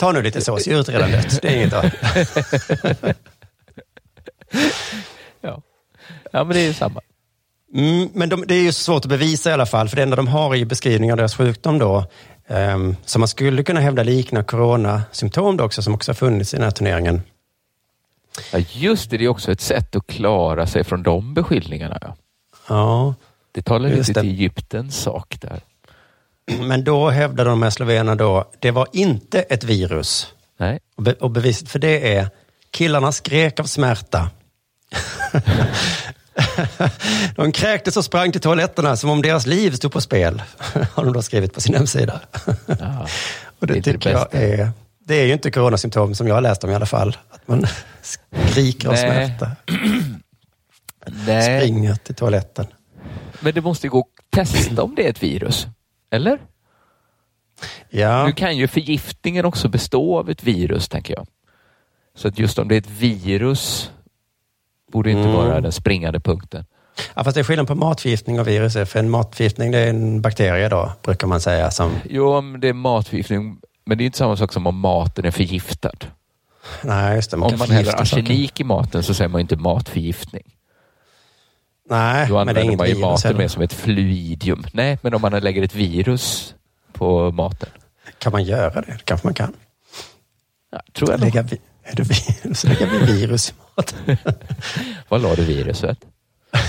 Ta nu lite sås, djuret är redan dött. Det är inget att... *laughs*
Ja. ja, men det är ju samma.
Mm, men de, det är ju svårt att bevisa i alla fall, för det enda de har är ju beskrivning av deras sjukdom då. Um, så man skulle kunna hävda likna coronasymptom då också, som också har funnits i den här turneringen.
Ja, just det, det är också ett sätt att klara sig från de beskyllningarna. Ja.
Ja,
Det talar lite till Egyptens sak där.
Men då hävdade de här slovenerna då, det var inte ett virus.
Nej.
Och, be, och beviset för det är, killarna skrek av smärta. *laughs* de kräktes och sprang till toaletterna som om deras liv stod på spel, *laughs* har de då skrivit på sin hemsida.
Ja. *laughs*
Och det,
Det är inte det
tycker jag är, det är ju inte coronasymptom som jag har läst om i alla fall. Att man skriker av smärta, *clears throat* springer till toaletten.
men det måste ju gå att testa om det är ett virus. Eller?
Ja,
Nu kan ju förgiftningen också bestå av ett virus, tänker jag. Så att just om det är ett virus borde inte
Mm.
vara den springande punkten.
ja, fast det är skillnad på matförgiftning och virus. För en matförgiftning det är en bakterie då, brukar man säga. Som,
Jo, om det är matförgiftning, men det är inte samma sak som om maten är förgiftad.
nej, just det. Man
om man häller
förgifta saker.
arsenik i maten så säger man inte matförgiftning.
Nej,
Då
men det är
använder
inget
man ju
virus
maten mer som ett fluidium. Nej, men om man lägger ett virus på maten.
Kan man göra det? Det kanske man kan.
Ja, tror jag.
Lägga, vi- är det virus? *laughs* Lägga vi virus i maten? *laughs*
Var la du viruset?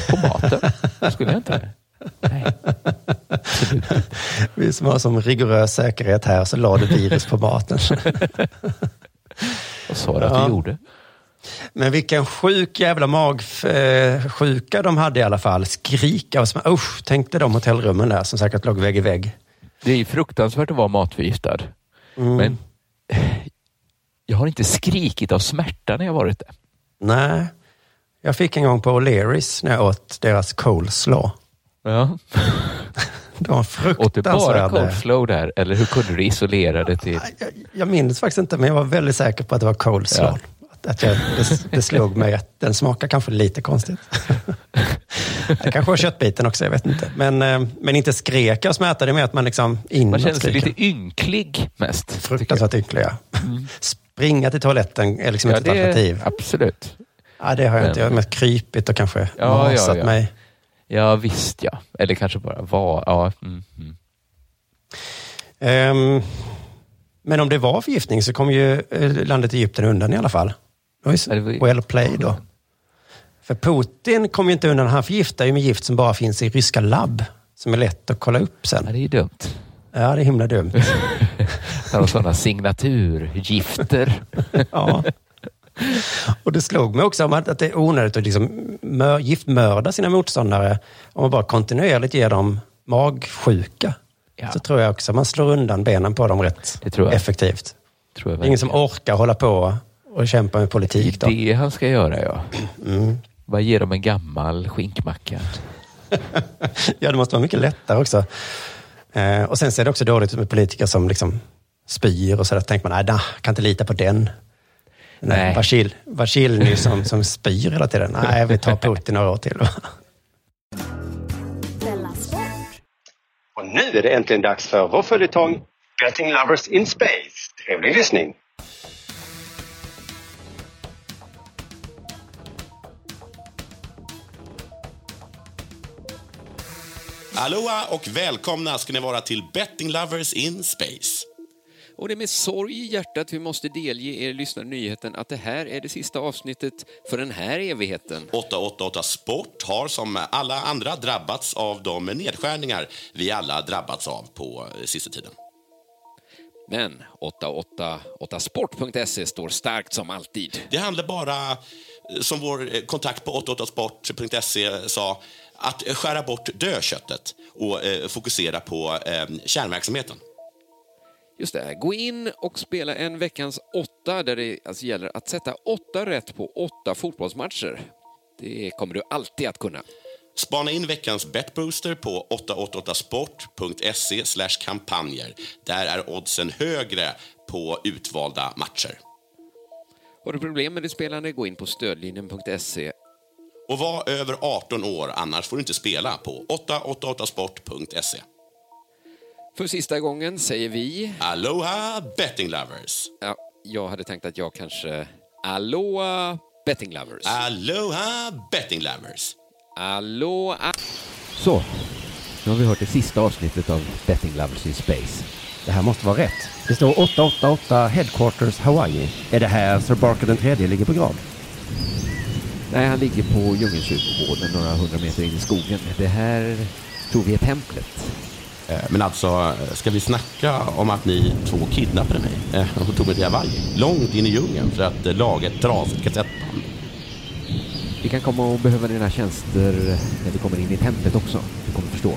På maten? Skulle jag inte det? Nej.
Vi som har som rigorös säkerhet här, så la du virus på maten. *laughs*
Vad sa du att
Ja.
du gjorde?
Men vilken sjuk jävla magsjuka de hade i alla fall. Skrika och smä- Usch, tänkte de hotellrummen där som säkert låg vägg i vägg.
Det är fruktansvärt att vara matförgiftad.
Mm.
Men jag har inte skrikit av smärta när jag varit där.
Nej, jag fick en gång på O'Learys när jag åt deras coleslaw.
Ja. *laughs*
Det var en
Åt du bara coleslaw där, eller hur kunde du isolera det till...
Jag minns faktiskt inte, men jag var väldigt säker på att det var coleslaw. Att, att jag, det, det slog mig att den smakar kanske lite konstigt. det kanske var köttbiten också, jag vet inte. Men, eh, men inte skrek jag smärta, det är mer att man liksom
Man känner sig lite ynklig mest.
Fruktansvärt ynkliga. Springa till toaletten är liksom
Ja,
inte ett alternativ.
Absolut.
Ja, det har jag
Men-
inte. Jag har mest krypit och kanske
Ja, ja,
masat
ja.
mig.
Ja, visst ja. Eller kanske bara var. Ja, mm, mm.
Ehm, men om det var förgiftning så kom ju eh, landet Egypten undan i alla fall. Det Well played då. För Putin kom ju inte undan. Han förgiftar ju med gift som bara finns i ryska labb. Som är lätt att kolla upp sen.
Ja, det är ju dumt.
Ja, det är himla dumt. *laughs*
Han har sådana signaturgifter. *laughs*
ja. Och det slog mig också att, att det är onödigt att liksom mör, giftmörda sina motståndare. Om man bara kontinuerligt ger dem magsjuka. Så tror jag också man slår undan benen på dem rätt
tror jag.
effektivt.
Tror jag
det är ingen som orkar hålla på och kämpa med politik då.
Det han ska göra, ja.
Mm.
Bara ge dem en gammal skinkmacka. *laughs*
Ja, det måste vara mycket lättare också. Eh, och sen ser det också dåligt ut med politiker som liksom spyr och så där. tänker man, nej, nah, kan inte lita på den. Nej. Vasil, Vasilny som, som spyr hela tiden. Nej, vi tar Putin några år till. Och nu är det äntligen dags för vår följetong Betting Lovers in Space. Trevlig lyssning!
Aloha och välkomna ska ni vara till Betting Lovers in Space.
Och det är med sorg i hjärtat vi måste delge er lyssnare nyheten att det här är det sista avsnittet för den här evigheten.
888 Sport har som alla andra drabbats av de nedskärningar vi alla drabbats av på eh, sista tiden.
Men 888sport.se står starkt som alltid.
Det handlar bara, eh, som vår eh, kontakt på 888sport.se sa, att skära bort dödköttet och eh, fokusera på eh, kärnverksamheten.
Just det, gå in och spela en veckans åtta där det alltså gäller att sätta åtta rätt på åtta fotbollsmatcher. Det kommer du alltid att kunna.
Spana in veckans betbooster på 888sport.se kampanjer. Där är oddsen högre på utvalda matcher.
Har du problem med ditt spelande, gå in på stödlinjen.se.
Och var över 18 år, annars får du inte spela på 888sport.se.
För sista gången säger vi...
Aloha betting lovers!
Ja, jag hade tänkt att jag kanske... Aloha betting lovers.
Aloha betting lovers!
Aloha...
Så, nu har vi hört det sista avsnittet av Betting Lovers in Space. Det här måste vara rätt. Det står 888 Headquarters Hawaii. Är det här Sir Barker den tredje ligger på grav?
Nej, han ligger på djungelkyrkogården några hundra meter in i skogen. Det här tror vi är templet.
Eh, Men alltså, ska vi snacka om att ni två kidnappade mig eh, och tog mig till Hawaii? Långt in i djungeln för att eh, laga ett trasigt kassettband.
Vi kan komma att behöva dina tjänster när vi kommer in i templet också. Du kommer förstå.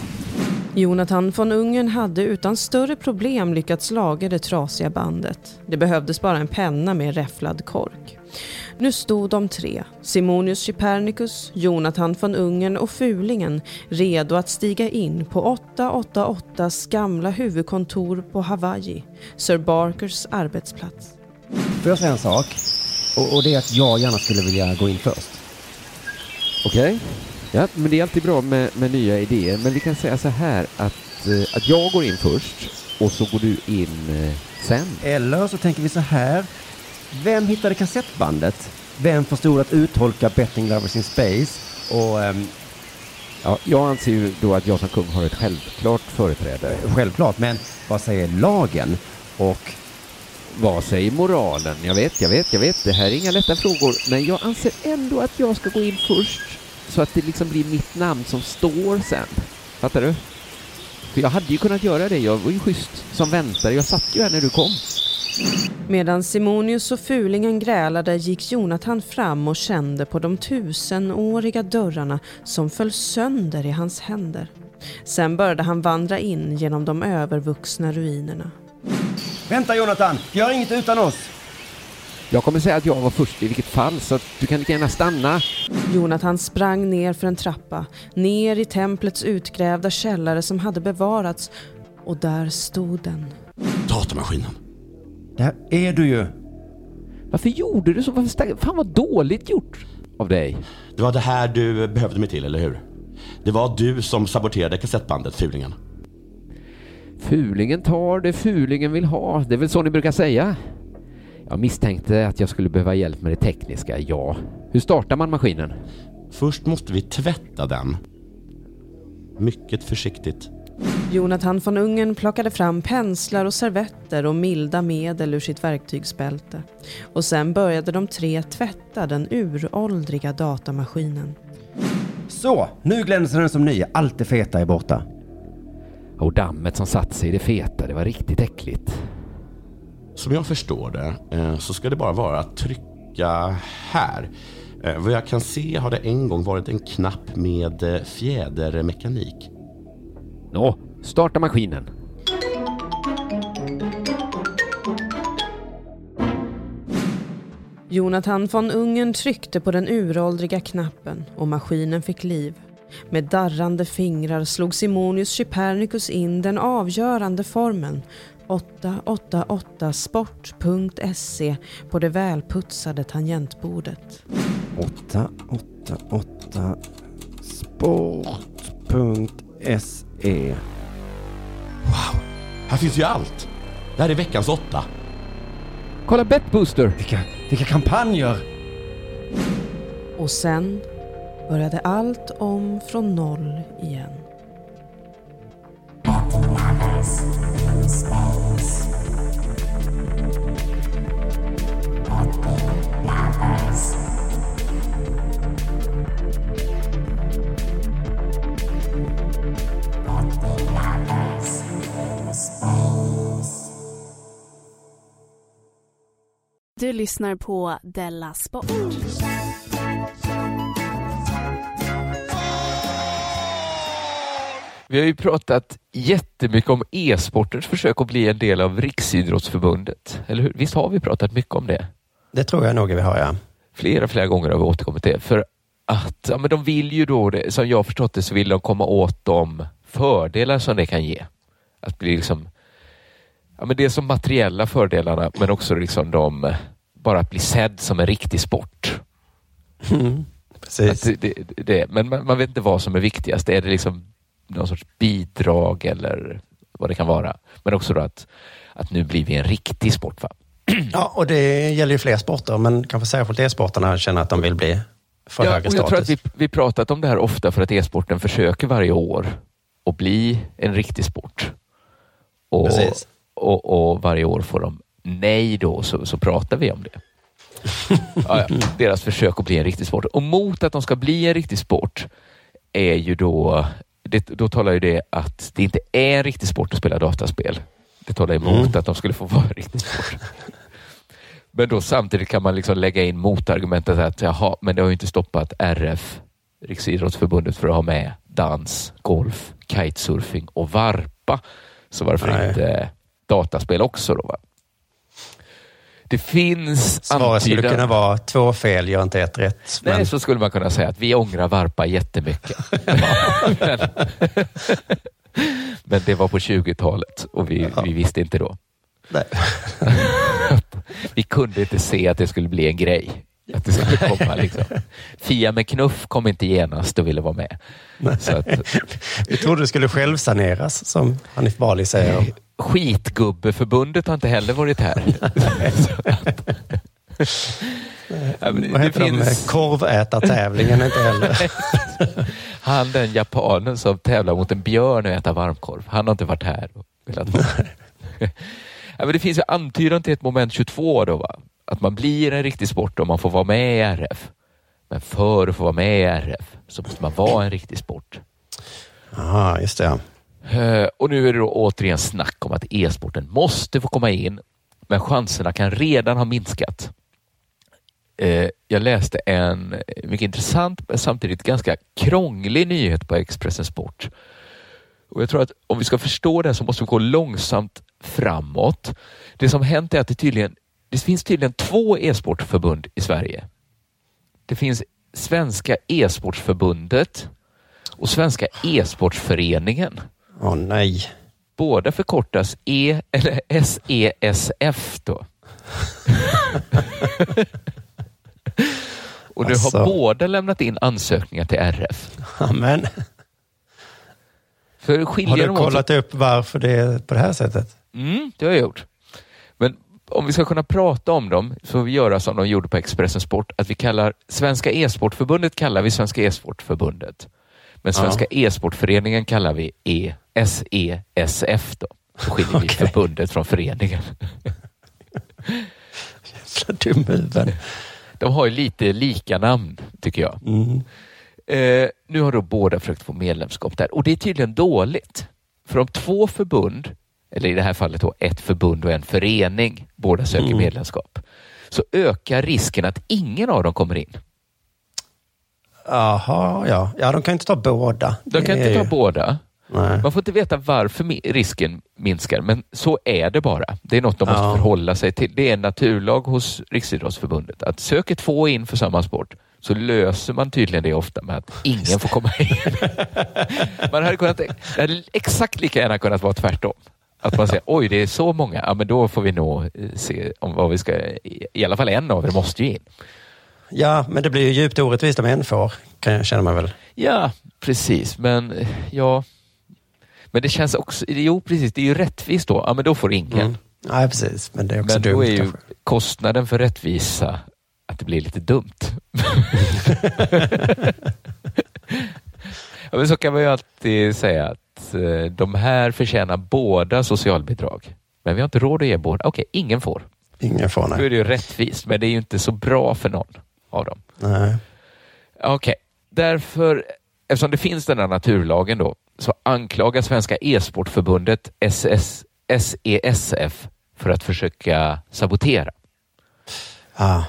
Jonathan von Ungern hade utan större problem lyckats laga det trasiga bandet. Det behövdes bara en penna med räfflad kork. Nu stod de tre, Simonius Chypernicus, Jonathan von Ungern och Fulingen, redo att stiga in på 888s gamla huvudkontor på Hawaii, Sir Barkers arbetsplats.
Får jag säga en sak? Och, och det är att jag gärna skulle vilja gå in först.
Okej. Ja, men det är alltid bra med, med nya idéer. Men vi kan säga så här att, eh, att jag går in först och så går du in eh, sen.
Eller så tänker vi så här. Vem hittade kassettbandet? Vem förstod att uttolka Betting Lovers in Space? Och ehm,
Ja, jag anser ju då att jag som kung har ett självklart företräde.
självklart, men vad säger lagen? Och
Vad säger moralen? Jag vet, jag vet, jag vet. Det här är inga lätta frågor. Men jag anser ändå att jag ska gå in först. Så att det liksom blir mitt namn som står sen. Fattar du? För jag hade ju kunnat göra det. Jag var ju schysst som väntare. Jag satt ju här när du kom.
Medan Simonius och Fulingen grälade gick Jonathan fram och kände på de tusenåriga dörrarna som föll sönder i hans händer. Sen började han vandra in genom de övervuxna ruinerna.
Vänta Jonathan, gör inget utan oss!
Jag kommer säga att jag var först i vilket fall, så du kan lika gärna stanna.
Jonathan sprang ner för en trappa, ner i templets utgrävda källare som hade bevarats och där stod den.
Datamaskinen.
Där är du ju.
Varför gjorde du så? Varför stack... Fan vad dåligt gjort av dig.
Det var det här du behövde mig till, eller hur? Det var du som saboterade kassettbandet, Fulingen.
Fulingen tar det fulingen vill ha. Det är väl så ni brukar säga? Jag misstänkte att jag skulle behöva hjälp med det tekniska, ja. Hur startar man maskinen?
Först måste vi tvätta den. Mycket försiktigt.
Jonathan von Ungern plockade fram penslar och servetter och milda medel ur sitt verktygsbälte. Och sen började de tre tvätta den uråldriga datamaskinen.
Så, nu glänser den som ny. Allt det feta är borta.
Och dammet som satt sig i det feta, det var riktigt äckligt.
Som jag förstår det eh, så ska det bara vara att trycka här. Eh, Vad jag kan se har det en gång varit en knapp med eh, fjädermekanik.
Nå, starta maskinen.
Jonathan von Ungern tryckte på den uråldriga knappen och maskinen fick liv. Med darrande fingrar slog Simonius Chypernicus in den avgörande formeln 888sport.se på det välputsade tangentbordet.
888 sport.se
Här finns ju allt. Det här är veckans åtta.
Kolla Betbooster!
Vilka, vilka kampanjer!
Och sen började allt om från noll igen.
Du lyssnar på Della Sport.
Vi har ju pratat jättemycket om e-sportens försök att bli en del av Riksidrottsförbundet. Eller hur? Visst har vi pratat mycket om det?
Det tror jag nog vi har, ja.
Flera, flera gånger har vi återkommit till det. För att ja, men de vill ju då, det, som jag förstått det, så vill de komma åt de fördelar som det kan ge. Att bli liksom, ja men det är som materiella fördelarna, men också liksom de, bara att bli sedd som en riktig sport.
Mm, precis.
Det, det, det, men man, man vet inte vad som är viktigast. Är det liksom någon sorts bidrag eller vad det kan vara? Men också då att, att nu blir vi en riktig sport. Va?
Ja, och det gäller ju fler sporter, men kanske särskilt e-sporterna känner att de vill bli för
Ja,
högre
och jag tror att
status.
vi, vi pratat om det här ofta för att e-sporten försöker varje år att bli en riktig sport. Och,
Precis.
och, och varje år får de nej då, så, så pratar vi om det. *laughs* ja, ja, deras försök att bli en riktig sport. Och mot att de ska bli en riktig sport är ju då, det, då talar ju det att det inte är en riktig sport att spela dataspel. Det talar emot
Mm.
att de skulle få vara en riktig sport. Men då samtidigt kan man liksom lägga in motargumentet att jaha, men det har ju inte stoppat RF, Riksidrottsförbundet, för att ha med dans, golf, kitesurfing och varpa. Så varför
Nej.
inte dataspel också då? Va? Det finns
Svaret skulle
antydan-
kunna vara två fel gör inte ett rätt.
Nej,
Men
så skulle man kunna säga att vi ångrar varpa jättemycket. men, *laughs* men det var på 20-talet och vi, vi visste inte då.
Nej. *laughs*
vi kunde inte se att det skulle bli en grej. Att det skulle komma liksom. Fia med knuff kom inte genast och ville vara med. Så att, *laughs*
vi trodde det skulle självsaneras, som Hanif Bali säger.
Skitgubbeförbundet har inte heller varit här. *laughs* Ja, det-
Vad
det
heter de?
finns-
Korvätartävlingen inte heller. *laughs*
Han den japanen som tävlar mot en björn och äter varmkorv. Han har inte varit här. Och velat vara. *laughs* ja, men det finns ju antydan till ett moment 22 då. Va? Att man blir en riktig sport om man får vara med i RF. Men för att få vara med i RF så måste man vara en riktig sport.
Ja, just det.
Eh, och nu är det då återigen snack om att e-sporten måste få komma in, men chanserna kan redan ha minskat. Eh, jag läste en mycket intressant men samtidigt ganska krånglig nyhet på Expressen Sport. Och jag tror att om vi ska förstå det så måste vi gå långsamt framåt. Det som hänt är att det tydligen det finns tydligen två e-sportförbund i Sverige. Det finns Svenska e-sportförbundet och Svenska e-sportföreningen.
Åh nej.
Båda förkortas E eller SESF då. *laughs* och nu
Alltså.
har båda lämnat in ansökningar till RF.
Amen.
För
Har du
de åt-
kollat upp varför det är på det här sättet?
Mm, det har jag gjort. Men om vi ska kunna prata om dem så får vi göra som de gjorde på Expressen Sport, att vi kallar Svenska e-sportförbundet kallar vi Svenska e-sportförbundet. Men
Ja.
Svenska e-sportföreningen kallar vi E ESESF då. Så skiljer vi *laughs* förbundet från föreningen. *laughs*
Jävla dumhuvuden.
De har ju lite lika namn, tycker jag.
Mm.
Eh, nu har då båda försökt få medlemskap där och det är tydligen dåligt. För om två förbund, eller i det här fallet då ett förbund och en förening, båda söker
Mm.
medlemskap, så ökar risken att ingen av dem kommer in.
Jaha, ja. Ja, de kan inte ta båda.
De kan inte ta båda.
Nej.
Man får inte veta varför risken minskar, men så är det bara. Det är något de måste
Ja.
förhålla sig till. Det är en naturlag hos Riksidrottsförbundet. Att söker två in för samma sport så löser man tydligen det ofta med att ingen får komma in. *laughs* man hade kunnat, hade exakt lika gärna kunnat vara tvärtom. Att man säger, oj det är så många, ja men då får vi nog eh, se om vad vi ska, i i alla fall en av er måste ju in.
Ja, men det blir ju djupt orättvist om en får, känna mig väl.
Ja, precis. Men ja, men det känns också, jo precis, det är ju rättvist då. Ja, men då får ingen.
Mm. Nej, precis. Men det är också
Men
dumt
då är ju
kanske.
kostnaden för rättvisa att det blir lite dumt. *laughs* ja, men så kan man ju alltid säga att eh, de här förtjänar båda socialbidrag. Men vi har inte råd att ge båda. Okej, ingen får.
Ingen får,
Då är
nej.
det ju rättvist, men det är ju inte så bra för någon av dem.
nej.
Okej, därför, eftersom det finns den här naturlagen då, så anklagar Svenska e-sportförbundet SS, SESF för att försöka sabotera.
Ah,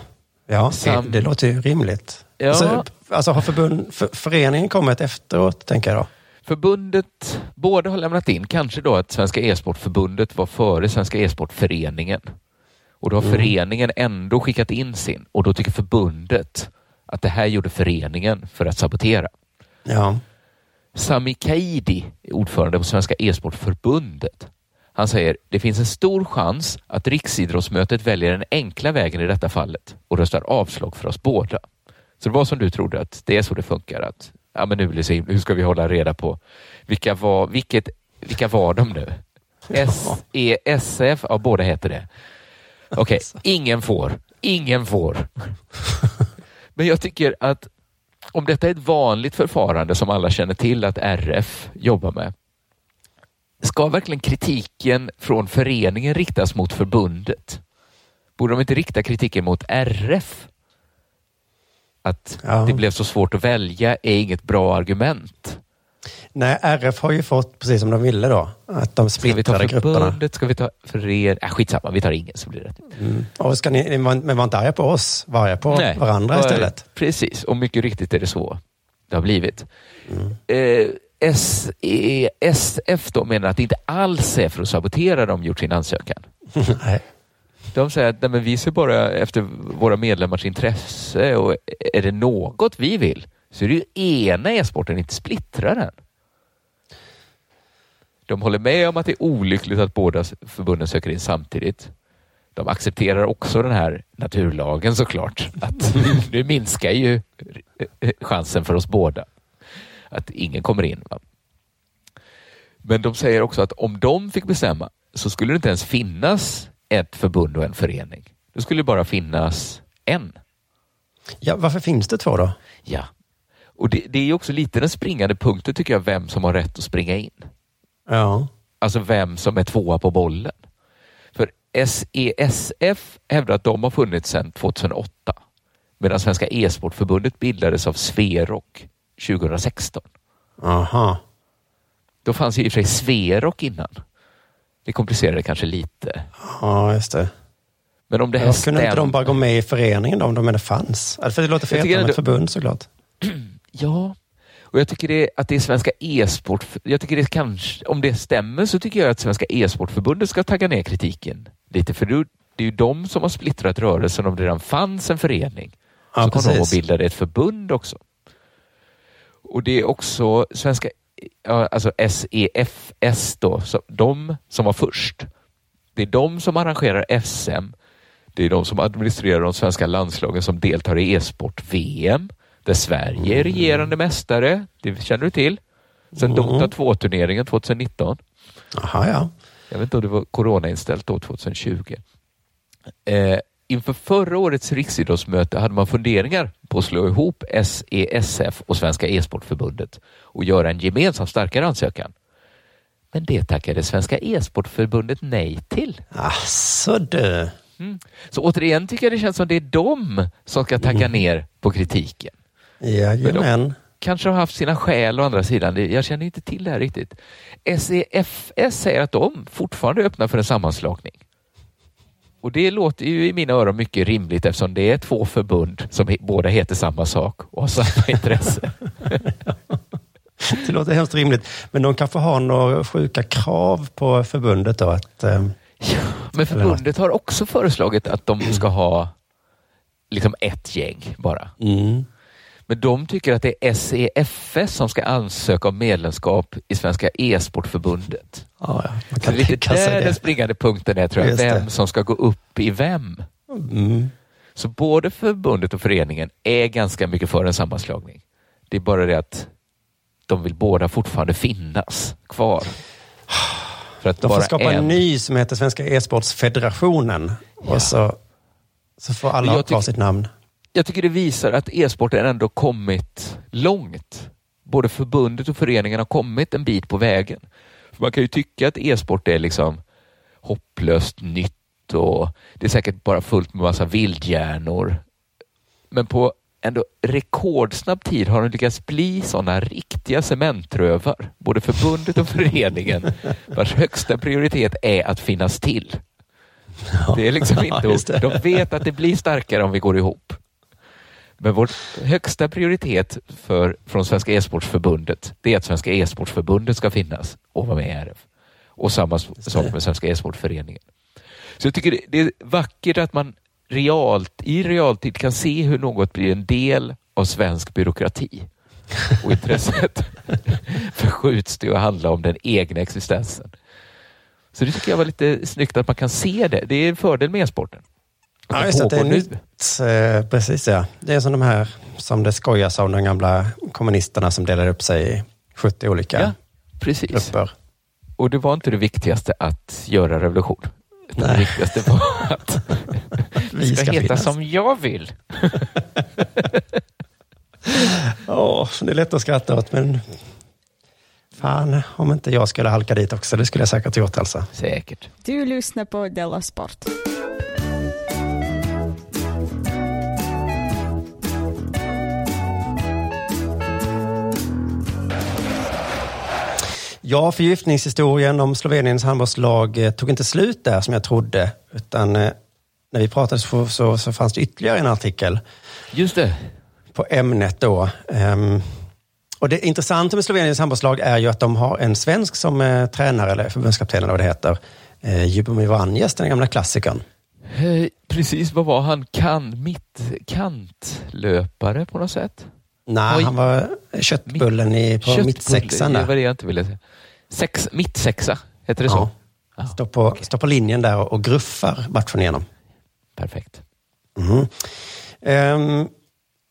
ja,
Sam-
det, det låter ju rimligt.
Ja.
Alltså, alltså har förbund, för, föreningen kommit efteråt, tänker jag då?
Förbundet, båda har lämnat in, kanske då att Svenska e-sportförbundet var före Svenska e-sportföreningen. Och då har
Mm.
föreningen ändå skickat in sin och då tycker förbundet att det här gjorde föreningen för att sabotera.
Ja.
Sami Kaidi, ordförande på Svenska e-sportförbundet, han säger det finns en stor chans att Riksidrottsmötet väljer den enkla vägen i detta fallet och röstar avslag för oss båda. Så det var som du trodde att det är så det funkar. Att, ja, men nu, himla- hur ska vi hålla reda på vilka var, vilket, vilka var de nu? SESF, ja båda heter det. *laughs* Okej, ingen får. Ingen får. *laughs* Men jag tycker att om detta är ett vanligt förfarande som alla känner till att RF jobbar med, ska verkligen kritiken från föreningen riktas mot förbundet? Borde de inte rikta kritiken mot RF? Att
Ja.
det blev så svårt att välja är inget bra argument.
Nej, RF har ju fått precis som de ville då. Att de
Ska vi ta
splittrade grupperna.
förbundet? Ska vi ta föreningen? Äh, skitsamma, vi tar ingen så blir det rätt.
Mm. Och ska ni, men var inte arga på oss, var arga på
Nej,
varandra
var-
istället.
Precis, och mycket riktigt är det så det har blivit. Eh, SE, SF då menar att det inte alls är för att sabotera de gjort sin ansökan. *laughs*
Nej.
De säger att nej, men vi ser bara efter våra medlemmars intresse och är det något vi vill så är det ju ena e-sporten, inte splittra den. De håller med om att det är olyckligt att båda förbunden söker in samtidigt. De accepterar också den här naturlagen såklart. Att *laughs* nu minskar ju chansen för oss båda. Att ingen kommer in. Va? Men de säger också att om de fick bestämma så skulle det inte ens finnas ett förbund och en förening. Det skulle bara finnas en.
Ja, varför finns det två då?
Ja, och det, det är också lite den springande punkten tycker jag, vem som har rätt att springa in.
Ja.
Alltså vem som är tvåa på bollen. För SESF hävdar att de har funnits sedan 2008. Medan Svenska e-sportförbundet bildades av Sverok 2016.
Aha.
Då fanns ju i och för sig Sverok innan. Det komplicerade kanske lite.
Ja, just det.
Men om det här
Ja, kunde inte
stämmer-
de bara gå med i föreningen då, om de än fanns? För det låter
tycker
med ett förbund såklart. *clears throat*
Ja, och jag tycker det, att det är Svenska e-sport, jag tycker det kanske, om det stämmer så tycker jag att Svenska e-sportförbundet ska tagga ner kritiken lite, för Det är ju de som har splittrat rörelsen om det redan fanns en förening.
Ja,
så kom de och bildade ett förbund också. Och det är också svenska, alltså SEFS då, så de som var först. Det är de som arrangerar SM. Det är de som administrerar de svenska landslagen som deltar i e-sport-VM. Där Sverige är regerande mästare. Det känner du till? Sen
Mm.
Dota 2-turneringen 2019.
Jaha, ja.
Jag vet inte om det var coronainställt då 2020. Eh, inför förra årets riksidrottsmöte hade man funderingar på att slå ihop SESF och Svenska e-sportförbundet och göra en gemensam starkare ansökan. Men det tackade Svenska e-sportförbundet nej till.
Asså du.
Mm. Så återigen tycker jag det känns som det är de som ska tagga ner på kritiken.
Jajamän.
Kanske har haft sina skäl å andra sidan. Jag känner inte till det här riktigt. SEFS säger att de fortfarande är öppna för en sammanslagning. Och det låter ju i mina öron mycket rimligt eftersom det är två förbund som båda heter samma sak och har samma *laughs* intresse.
Det låter hemskt rimligt. Men de kanske har några sjuka krav på förbundet då? Att, eh,
Men förbundet har också föreslagit att de ska ha liksom ett gäng bara.
Mm.
Men de tycker att det är SEFS som ska ansöka om medlemskap i Svenska e-sportförbundet.
Ja, ja.
Så det är lite där den springande punkten är, tror jag.
Just det.
Vem som ska gå upp i vem.
Mm.
Så både förbundet och föreningen är ganska mycket för en sammanslagning. Det är bara det att de vill båda fortfarande finnas kvar. För att
De får skapa
en...
en ny som heter Svenska e-sportsfederationen. Och så, så får alla
Jag
ha kvar sitt namn.
Jag tycker det visar att e-sporten ändå kommit långt. Både förbundet och föreningen har kommit en bit på vägen. För man kan ju tycka att e-sport är liksom hopplöst nytt och det är säkert bara fullt med massa vildhjärnor. Men på ändå rekordsnabb tid har de lyckats bli sådana riktiga cementrövar, både förbundet och föreningen, vars högsta prioritet är att finnas till. Det är liksom *laughs* inte, de vet att det blir starkare om vi går ihop. Men vår högsta prioritet för, från Svenska e-sportförbundet, det är att Svenska e-sportförbundet ska finnas och vara med i RF. Och samma sak med Svenska e-sportföreningen. Så jag tycker det, det är vackert att man realt, i realtid kan se hur något blir en del av svensk byråkrati. Och intresset *laughs* förskjuts till att handla om den egna existensen. Så det tycker jag var lite snyggt att man kan se det. Det är en fördel med e-sporten.
Ja,
det
just att det är nytt. Eh, precis, ja. Det är som de här som det skojas om, de gamla kommunisterna som delade upp sig i 70 olika
Ja, precis.
grupper.
Och det var inte det viktigaste att göra revolution. Utan Det viktigaste var att *laughs*
Vi
ska,
ska
heta
finnas.
som jag vill. *laughs*
Åh, det är lätt att skratta åt, men fan, om inte jag skulle halka dit också, det skulle jag säkert gjort alltså.
Säkert.
Du lyssnar på Della Sport.
Ja, förgiftningshistorien om Sloveniens handbollslag eh, tog inte slut där som jag trodde, utan eh, när vi pratade så, så, så fanns det ytterligare en artikel.
Just det.
På ämnet då. Ehm, och det intressanta med Sloveniens handbollslag är ju att de har en svensk som eh, tränare, eller förbundskapten eller vad det heter. Eh, Ljubomir Vranjes, den gamla klassikern.
Eh, Precis, vad var han? Kan, mitt, kantlöpare på något sätt?
Nej,
Oj.
han var köttbullen i, på mittsexan
Det var det jag inte ville säga. Sex, mittsexa, heter det så?
Ja. Står, på, står på linjen där och, och gruffar matchen igenom.
Perfekt.
Mhm. Ehm,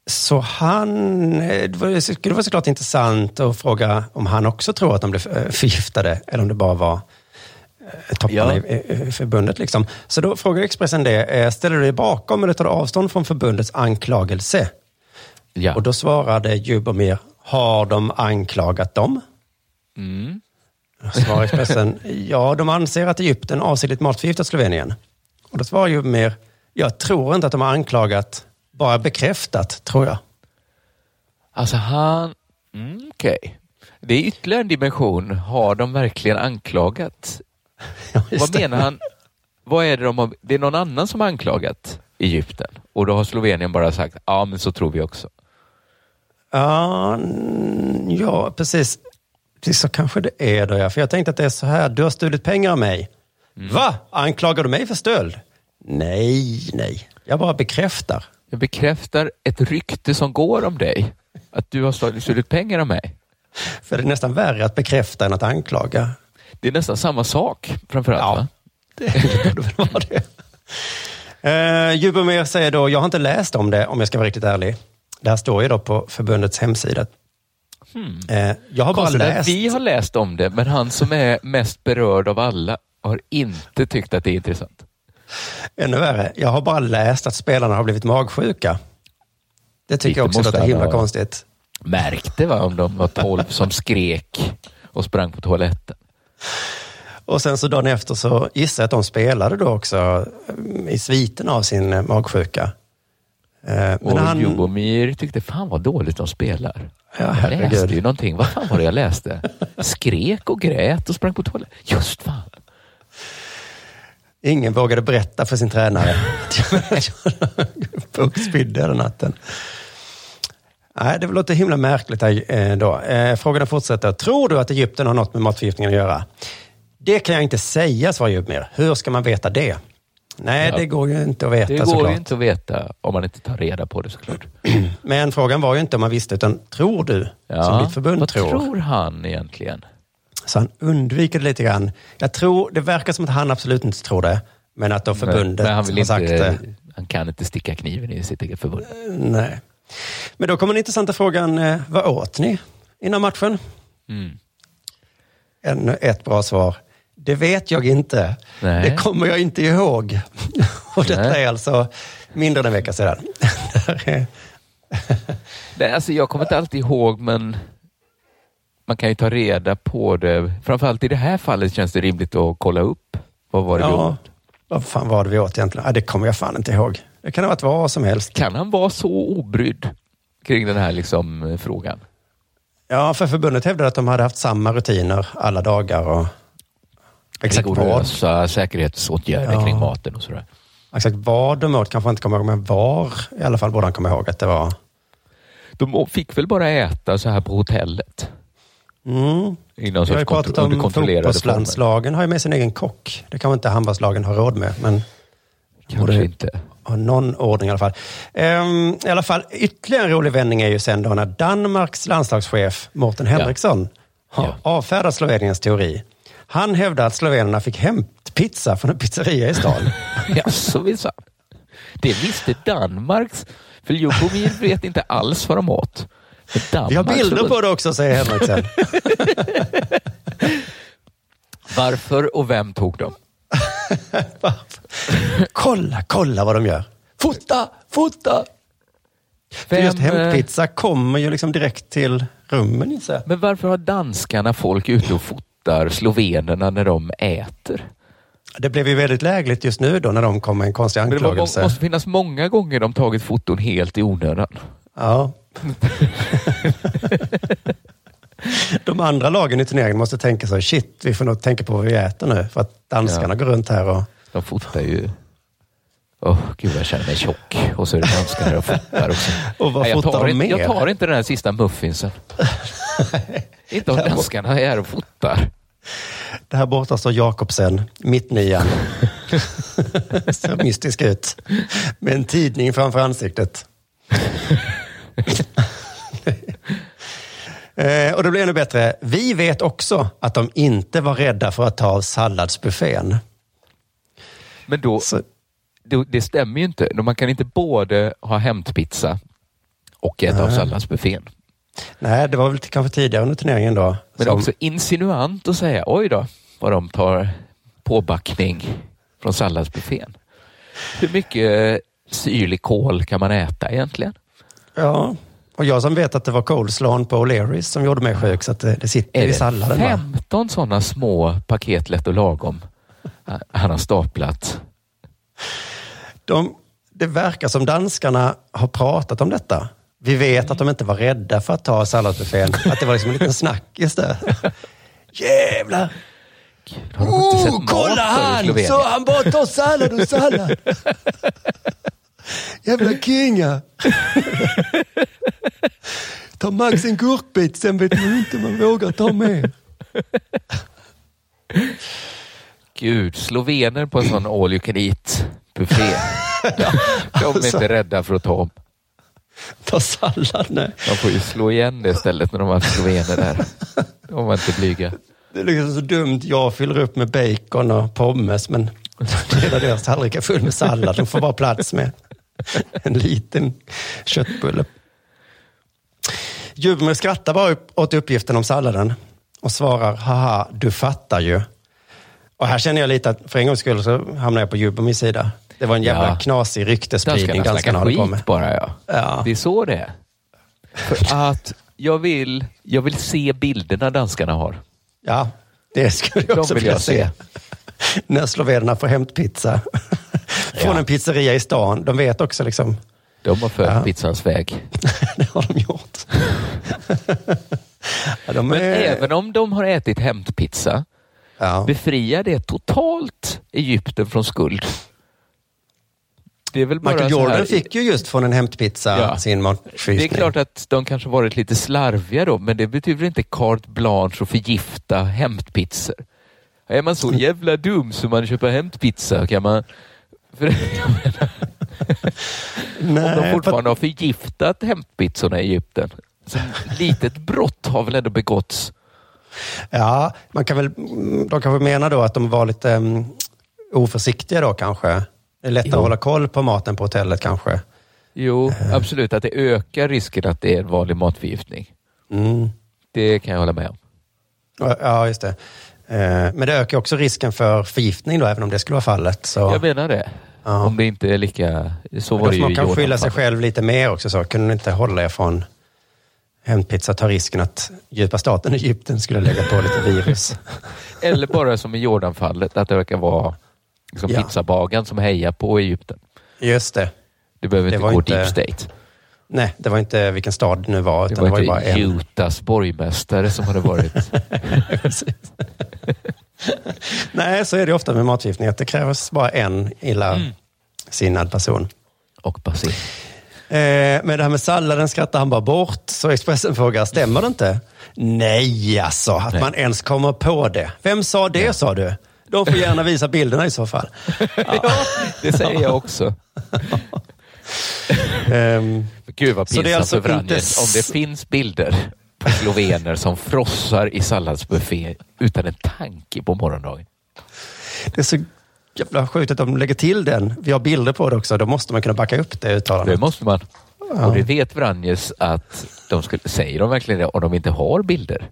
så han, eh, det skulle vara såklart intressant att fråga om han också tror att de blev eh, förgiftade eller om det bara var eh, topparna
Ja.
i, förbundet. Liksom. Så då frågar Expressen det, ställer du dig bakom eller tar du avstånd från förbundets anklagelse?
Ja.
Och då svarade Jubomir, har de anklagat dem?
Mm.
Svarar Expressen, ja de anser att Egypten avsiktligt matförgiftat Slovenien. Och då svarar Jubomir, jag tror inte att de har anklagat, bara bekräftat, tror jag.
Alltså han... Mm, Okej. Det är ytterligare en dimension. Har de verkligen anklagat? Vad
det.
menar han? Vad är det de har... Det är någon annan som har anklagat Egypten och då har Slovenien bara sagt ja, men så tror vi också.
Ja, mm, ja precis. Så kanske det är då, ja. För jag tänkte att det är så här, du har stulit pengar av mig. Va? Anklagar du mig för stöld? Nej, nej. Jag bara bekräftar.
Jag bekräftar ett rykte som går om dig. Att du har stulit pengar av mig.
För det är nästan värre att bekräfta än att anklaga.
Det är nästan samma sak framförallt va? *laughs*
Det borde väl vara det. Uh, Jubomir säger då, jag har inte läst om det om jag ska vara riktigt ärlig. Det här står ju då på förbundets hemsida.
Hmm.
Eh, jag har bara
Konstigt att
läst.
Vi har läst om det, men han som är mest berörd av alla har inte tyckt att det är intressant.
Ännu värre, jag har bara läst att spelarna har blivit magsjuka. Det tycker jag
Lite
också
måste
låter himla konstigt.
Märkte va, om de var tolv som skrek och sprang på toaletten.
Och sen så dagen efter så gissar jag att de spelade då också mm, i sviten av sin magsjuka. Eh, Men
Och
han,
Jubomir tyckte, fan vad dåligt de spelar.
Ja,
jag läste ju någonting. Vad fan var det jag läste? Skrek och grät och sprang på toaletten. Just fan.
ingen vågade berätta för sin tränare *laughs* att Puck spydde den natten. Nej, det låter himla märkligt eh, då. Eh, Frågorna fortsätter. Tror du att Egypten har något med matförgiftningen att göra? Det kan jag inte säga, svarar Jubomir. Hur ska man veta det? Nej,
Ja.
det går ju inte att veta
Det går
såklart.
ju inte att veta om man inte tar reda på det såklart. *clears throat*
Men frågan var ju inte om man visste, utan tror du, som ditt förbund
vad
tror?
tror han egentligen?
Så han undviker det lite grann. Jag tror, det verkar som att han absolut inte tror det, men att då förbundet
men, men han, vill
har sagt
inte,
det.
han kan inte sticka kniven i sitt eget förbund.
Nej. Men då kommer den intressanta frågan, eh, vad åt ni innan matchen?
Mm.
Ännu ett bra svar. Det vet jag inte.
Nej.
Det kommer jag inte ihåg. *laughs* Och detta
Nej.
är alltså mindre än en vecka sedan. *laughs*
Nej, alltså jag kommer inte alltid ihåg, men man kan ju ta reda på det. Framförallt i det här fallet känns det rimligt att kolla upp. Vad var det vi
ja,
åt?
vad fan var det vi åt egentligen? Det kommer jag fan inte ihåg. Det kan ha varit vad som helst.
Kan han vara så obrydd kring den här liksom, eh, frågan?
Ja, för förbundet hävdade att de hade haft samma rutiner alla dagar. Och exakt vad,
Rigorösa säkerhetsåtgärder
Ja.
kring maten och sådär.
exakt vad de åt kanske inte kommer ihåg, men var i alla fall borde han komma ihåg att det var.
De fick väl bara äta så här på hotellet?
Mm.
I någon
Vi har ju pratat om fotbollslandslagen har ju med sin egen kock. Det kanske inte handbollslagen har råd med, men
Kanske inte.
ha någon ordning i alla fall. Ehm, I alla fall, ytterligare en rolig vändning är ju sen då när Danmarks landslagschef Mårten Henriksson har avfärdat Sloveniens teori. Han hävdar att slovenerna fick hämtpizza från en pizzeria i stan. *laughs*
Jaså minsann. Det visste Danmarks. För Ljubomir vet inte alls vad de åt. Danmark
Vi har bilder på det också, säger Henriksen. *laughs*
Varför och vem tog dem? *laughs*
kolla, kolla vad de gör. Fota, fota! För just
Vem, eh,
hämtpizza kommer ju liksom direkt till rummen jag.
Men varför har danskarna folk ute och fotar slovenerna när de äter?
Det blev ju väldigt lägligt just nu då när de kom med en konstig
Men det
anklagelse.
måste finnas många gånger de tagit foton helt i onödan.
Ja. *laughs* De andra lagen i turneringen måste tänka så, shit, vi får nog tänka på vad vi äter nu. För att danskarna går runt här och...
De fotar ju... Åh, gud jag känner mig tjock. Och så är det danskar och fotar också.
Och vad
Nej, jag, tar
de
inte, jag tar inte den här sista muffinsen. *laughs* inte om danskarna är här och fotar.
Det här borta står Jakobsen, mittnian. *laughs* Ser mystisk ut. Med en tidning framför ansiktet. *laughs* eh, och det blir ännu bättre. Vi vet också att de inte var rädda för att ta av salladsbuffén.
Men då, då, det stämmer ju inte. Man kan inte både ha hämtpizza och äta av salladsbuffén.
Nej, det var väl kanske tidigare under turneringen då.
Men det är
som-
också insinuant att säga, oj då, vad de tar påbackning från salladsbuffén. Hur mycket syrlig kål kan man äta egentligen?
Ja, och jag som vet att det var coleslawn på O'Learys som gjorde mig sjuk, så att det, det sitter
Är
i
det
salladen. va?
15 sådana små paket lätt och lagom han har staplat?
De, det verkar som danskarna har pratat om detta. Vi vet att de inte var rädda för att ta salladsbuffén. *laughs* Att det var liksom en liten snackis där. Jävlar!
Har de inte sett
Oh, kolla han! Så han bara tar sallad och sallad. *laughs* Jävla kinga! Ta max en gurkbit, sen vet man inte om man vågar ta mer.
Gud, slovener på en sån all you can eat buffé. *laughs* De är
Alltså.
inte rädda för att ta om. *laughs*
Ta sallad, nej.
De får ju slå igen det istället när de har slovener där. *laughs* De var inte blyga.
Det är liksom så dumt. Jag fyller upp med bacon och pommes, men *laughs* hela deras tallrik är full med sallad. De får bara plats med en liten köttbulle. Jubomir skrattar bara upp åt uppgiften om salladen och svarar, haha, du fattar ju. Och här känner jag lite att för en gångs skull så hamnar jag på Jubomirs sida. Det var en jävla
Ja.
knasig ryktesspridning
Danskarna
håller på med.
bara ja.
Ja.
Det är så det är. För *laughs* att jag vill, jag vill se bilderna danskarna har.
Ja, det skulle jag
De
också
vill
vilja
jag
se. *laughs* När slovenerna får hämtpizza *laughs* från en pizzeria i stan. De vet också liksom.
De har följt
Ja.
pizzans väg.
det har de gjort. ja, de
Men
är...
även om de har ätit hämtpizza, befriar det totalt Egypten från skuld? Det är väl bara
Michael Jordan
här-
fick ju just från en hämtpizza
Ja.
sin
Det är
matfrysning.
klart att de kanske varit lite slarviga då, men det betyder inte carte blanche och förgifta hämtpizzor. Är man så jävla dum så man köper hämtpizza kan man... För, menar, om de
Nej,
fortfarande har förgiftat hämtpizzorna i Egypten. Så litet brott har väl ändå begåtts?
Ja, man kan väl, de kanske menar då att de var lite um, oförsiktiga då kanske. Det är lättare
Jo.
att hålla koll på maten på hotellet kanske.
Jo, absolut att det ökar risken att det är en vanlig matförgiftning.
Mm.
Det kan jag hålla med om.
Ja, just det. Eh, Men det ökar också risken för förgiftning då, även om det skulle vara fallet. Så,
Jag menar det.
Ja.
Om det inte är lika... Så var det ju
man kan skylla sig själv lite mer också. Så. Kunde ni inte hålla er från hämtpizza, ta risken att djupa staten Egypten skulle lägga på lite virus. *laughs*
Eller bara som i Jordanfallet, att det verkar vara liksom
Ja.
pizzabagaren som hejar på Egypten.
Just det.
Det behöver
Det
inte gå
inte-
deep state.
Nej, det var inte vilken stad det nu var,
Det
utan
var,
det var, ju bara
inte
en.
Utahs borgmästare som hade varit... *laughs*
Nej, så är det ofta med matförgiftning, att det krävs bara en illa
Mm.
sinnad person.
Och basil.
Eh, men det här med salladen skrattar han bara bort. Så Expressen frågar, stämmer det inte? Nej, alltså, att
Nej.
man ens kommer på det. Vem sa det, sa du? De får gärna visa bilderna i så fall. *laughs*
ja, det säger jag också. *laughs*
Ehm,
Gud vad pinsamt
alltså
för Vranjes.
inte
Om det finns bilder på slovener som frossar i salladsbuffé utan en tanke på morgondagen.
det är så jävla sjukt att de lägger till den. Vi har bilder på det också. Då måste man kunna backa upp det uttalandet.
Det måste man.
Ja.
Och det vet Vranjes att de skulle, säger de verkligen det om de inte har bilder?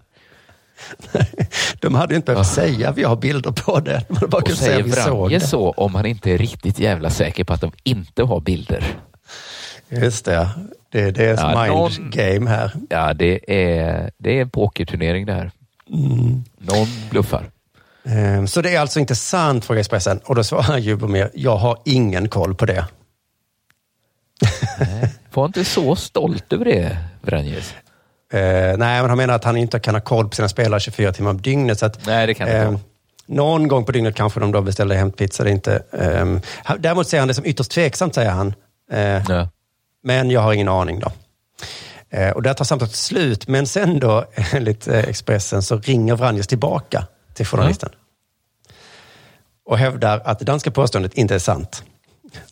*laughs*
De hade inte behövt säga vi har bilder på det. De hade bara
Och
säga
säger Vranjes
det.
så om han inte är riktigt jävla säker på att de inte har bilder?
Just det. Det, är
Ja,
mind
någon-
game här.
Ja, det är, det är en pokerturnering det här.
Mm.
Någon bluffar.
Ehm, Så det är alltså inte sant, frågar Expressen. Och då svarar Jubomir, jag har ingen koll på det.
Var inte så stolt över det, Vranjes.
Eh, nej, men han menar att han inte kan ha koll på sina spelare 24 timmar om dygnet. Så att,
Nej, det kan det
eh. Någon gång på dygnet kanske de då beställer hämtpizza. Det är inte, han- däremot säger han det som ytterst tveksamt, säger han. Eh. Men jag har ingen aning då. Eh, och där tar samtalet slut. Men sen då, *laughs* enligt eh, Expressen, så ringer Vranjes tillbaka till journalisten. Och hävdar att det danska påståendet inte är sant.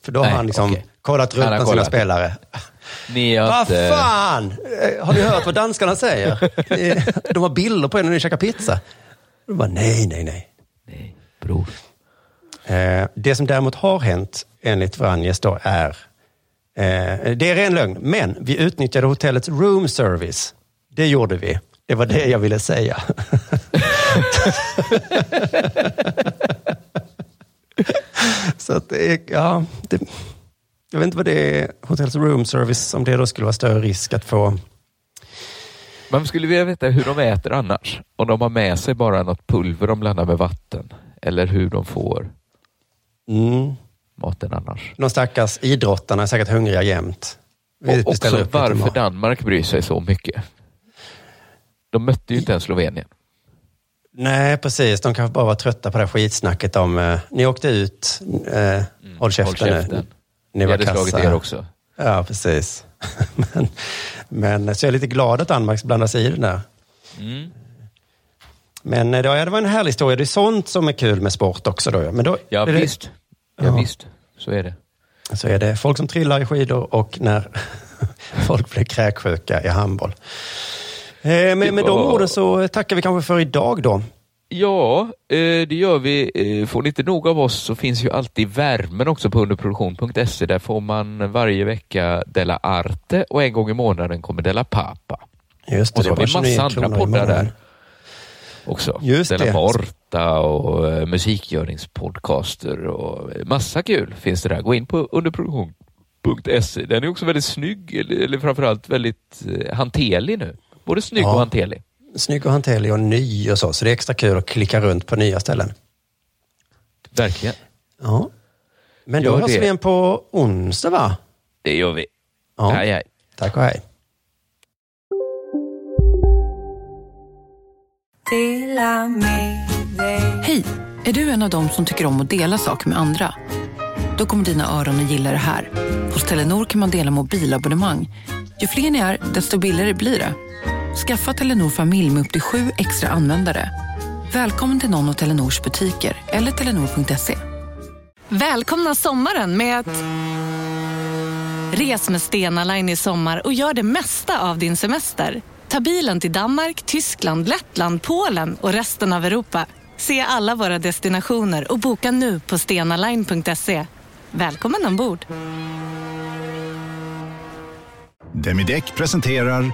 För då har
Nej,
han liksom
okej.
kollat runt bland sina spelare.
Ni har
Vad
inte...
fan! Eh, Har ni hört vad danskarna säger? De har bilder på er när ni käkar pizza. De bara, nej, nej, nej.
Nej, bror.
Eh, Det som däremot har hänt, enligt Vranjes då, är... Eh, det är ren lögn, men vi utnyttjade hotellets room service. Det gjorde vi. Det var det jag ville säga. *laughs* Så att det är, ja, det, jag vet inte vad det är, hotellets room service, om det då skulle vara större risk att få
Man skulle vilja veta hur de äter annars. Om de har med sig bara något pulver de blandar med vatten. Eller hur de får
Mm.
maten annars.
De stackars idrottarna är säkert hungriga jämt. Vi
Och också varför. Danmark bryr sig så mycket. De mötte ju inte ens Slovenien.
Nej, precis. De kanske bara var trötta på det här skitsnacket om eh, ni åkte ut, eh, håll käften
Mm. Håll käften.
nu. Ni var
hade slagit
kassa.
er också.
Ja, precis. *laughs* men, men så jag är lite glad att Danmark blandar sig i det där.
Mm.
Men eh, då, ja, det var en härlig historia. Det är sånt som är kul med sport också. Då. Men då,
Ja,
det-
visst. Ja,
Ja.
visst. Så är det.
Så är det folk som trillar i skidor och när *laughs* folk blir kräksjuka i handboll. Eh, med, med de orden så tackar vi kanske för idag då.
Ja, eh, det gör vi. Eh, Får ni inte nog av oss så finns ju alltid värmen också på underproduktion.se. Där får man varje vecka Della Arte och en gång i månaden kommer Della Pappa.
Just det,
och så har vi
bara 29
massa andra poddar där också.
Just
Della
det.
Morta och eh, musikgöringspodcaster och massa kul finns det där. Gå in på underproduktion.se. Den är också väldigt snygg, eller, framförallt väldigt hanterlig nu. Både snygg
Ja.
och hanterlig.
Snygg och hanterlig och ny och så. Så det är extra kul att klicka runt på nya ställen.
Verkligen.
Ja. Men då
Gör
hörs
det.
vi igen på onsdag va?
Det gör vi.
Ja.
Hej, hej.
Tack och hej.
Hej! Är du en av dem som tycker om att dela saker med andra? Då kommer dina öron att gilla det här. Hos Telenor kan man dela mobilabonnemang. Ju fler ni är, desto billigare blir det. Skaffa Telenor familj med upp till sju extra användare. Välkommen till någon av Telenors butiker eller telenor.se.
Välkomna sommaren med att... Res med Stena Line i sommar och gör det mesta av din semester. Ta bilen till Danmark, Tyskland, Lettland, Polen och resten av Europa. Se alla våra destinationer och boka nu på stenaline.se. Välkommen ombord!
Demideck presenterar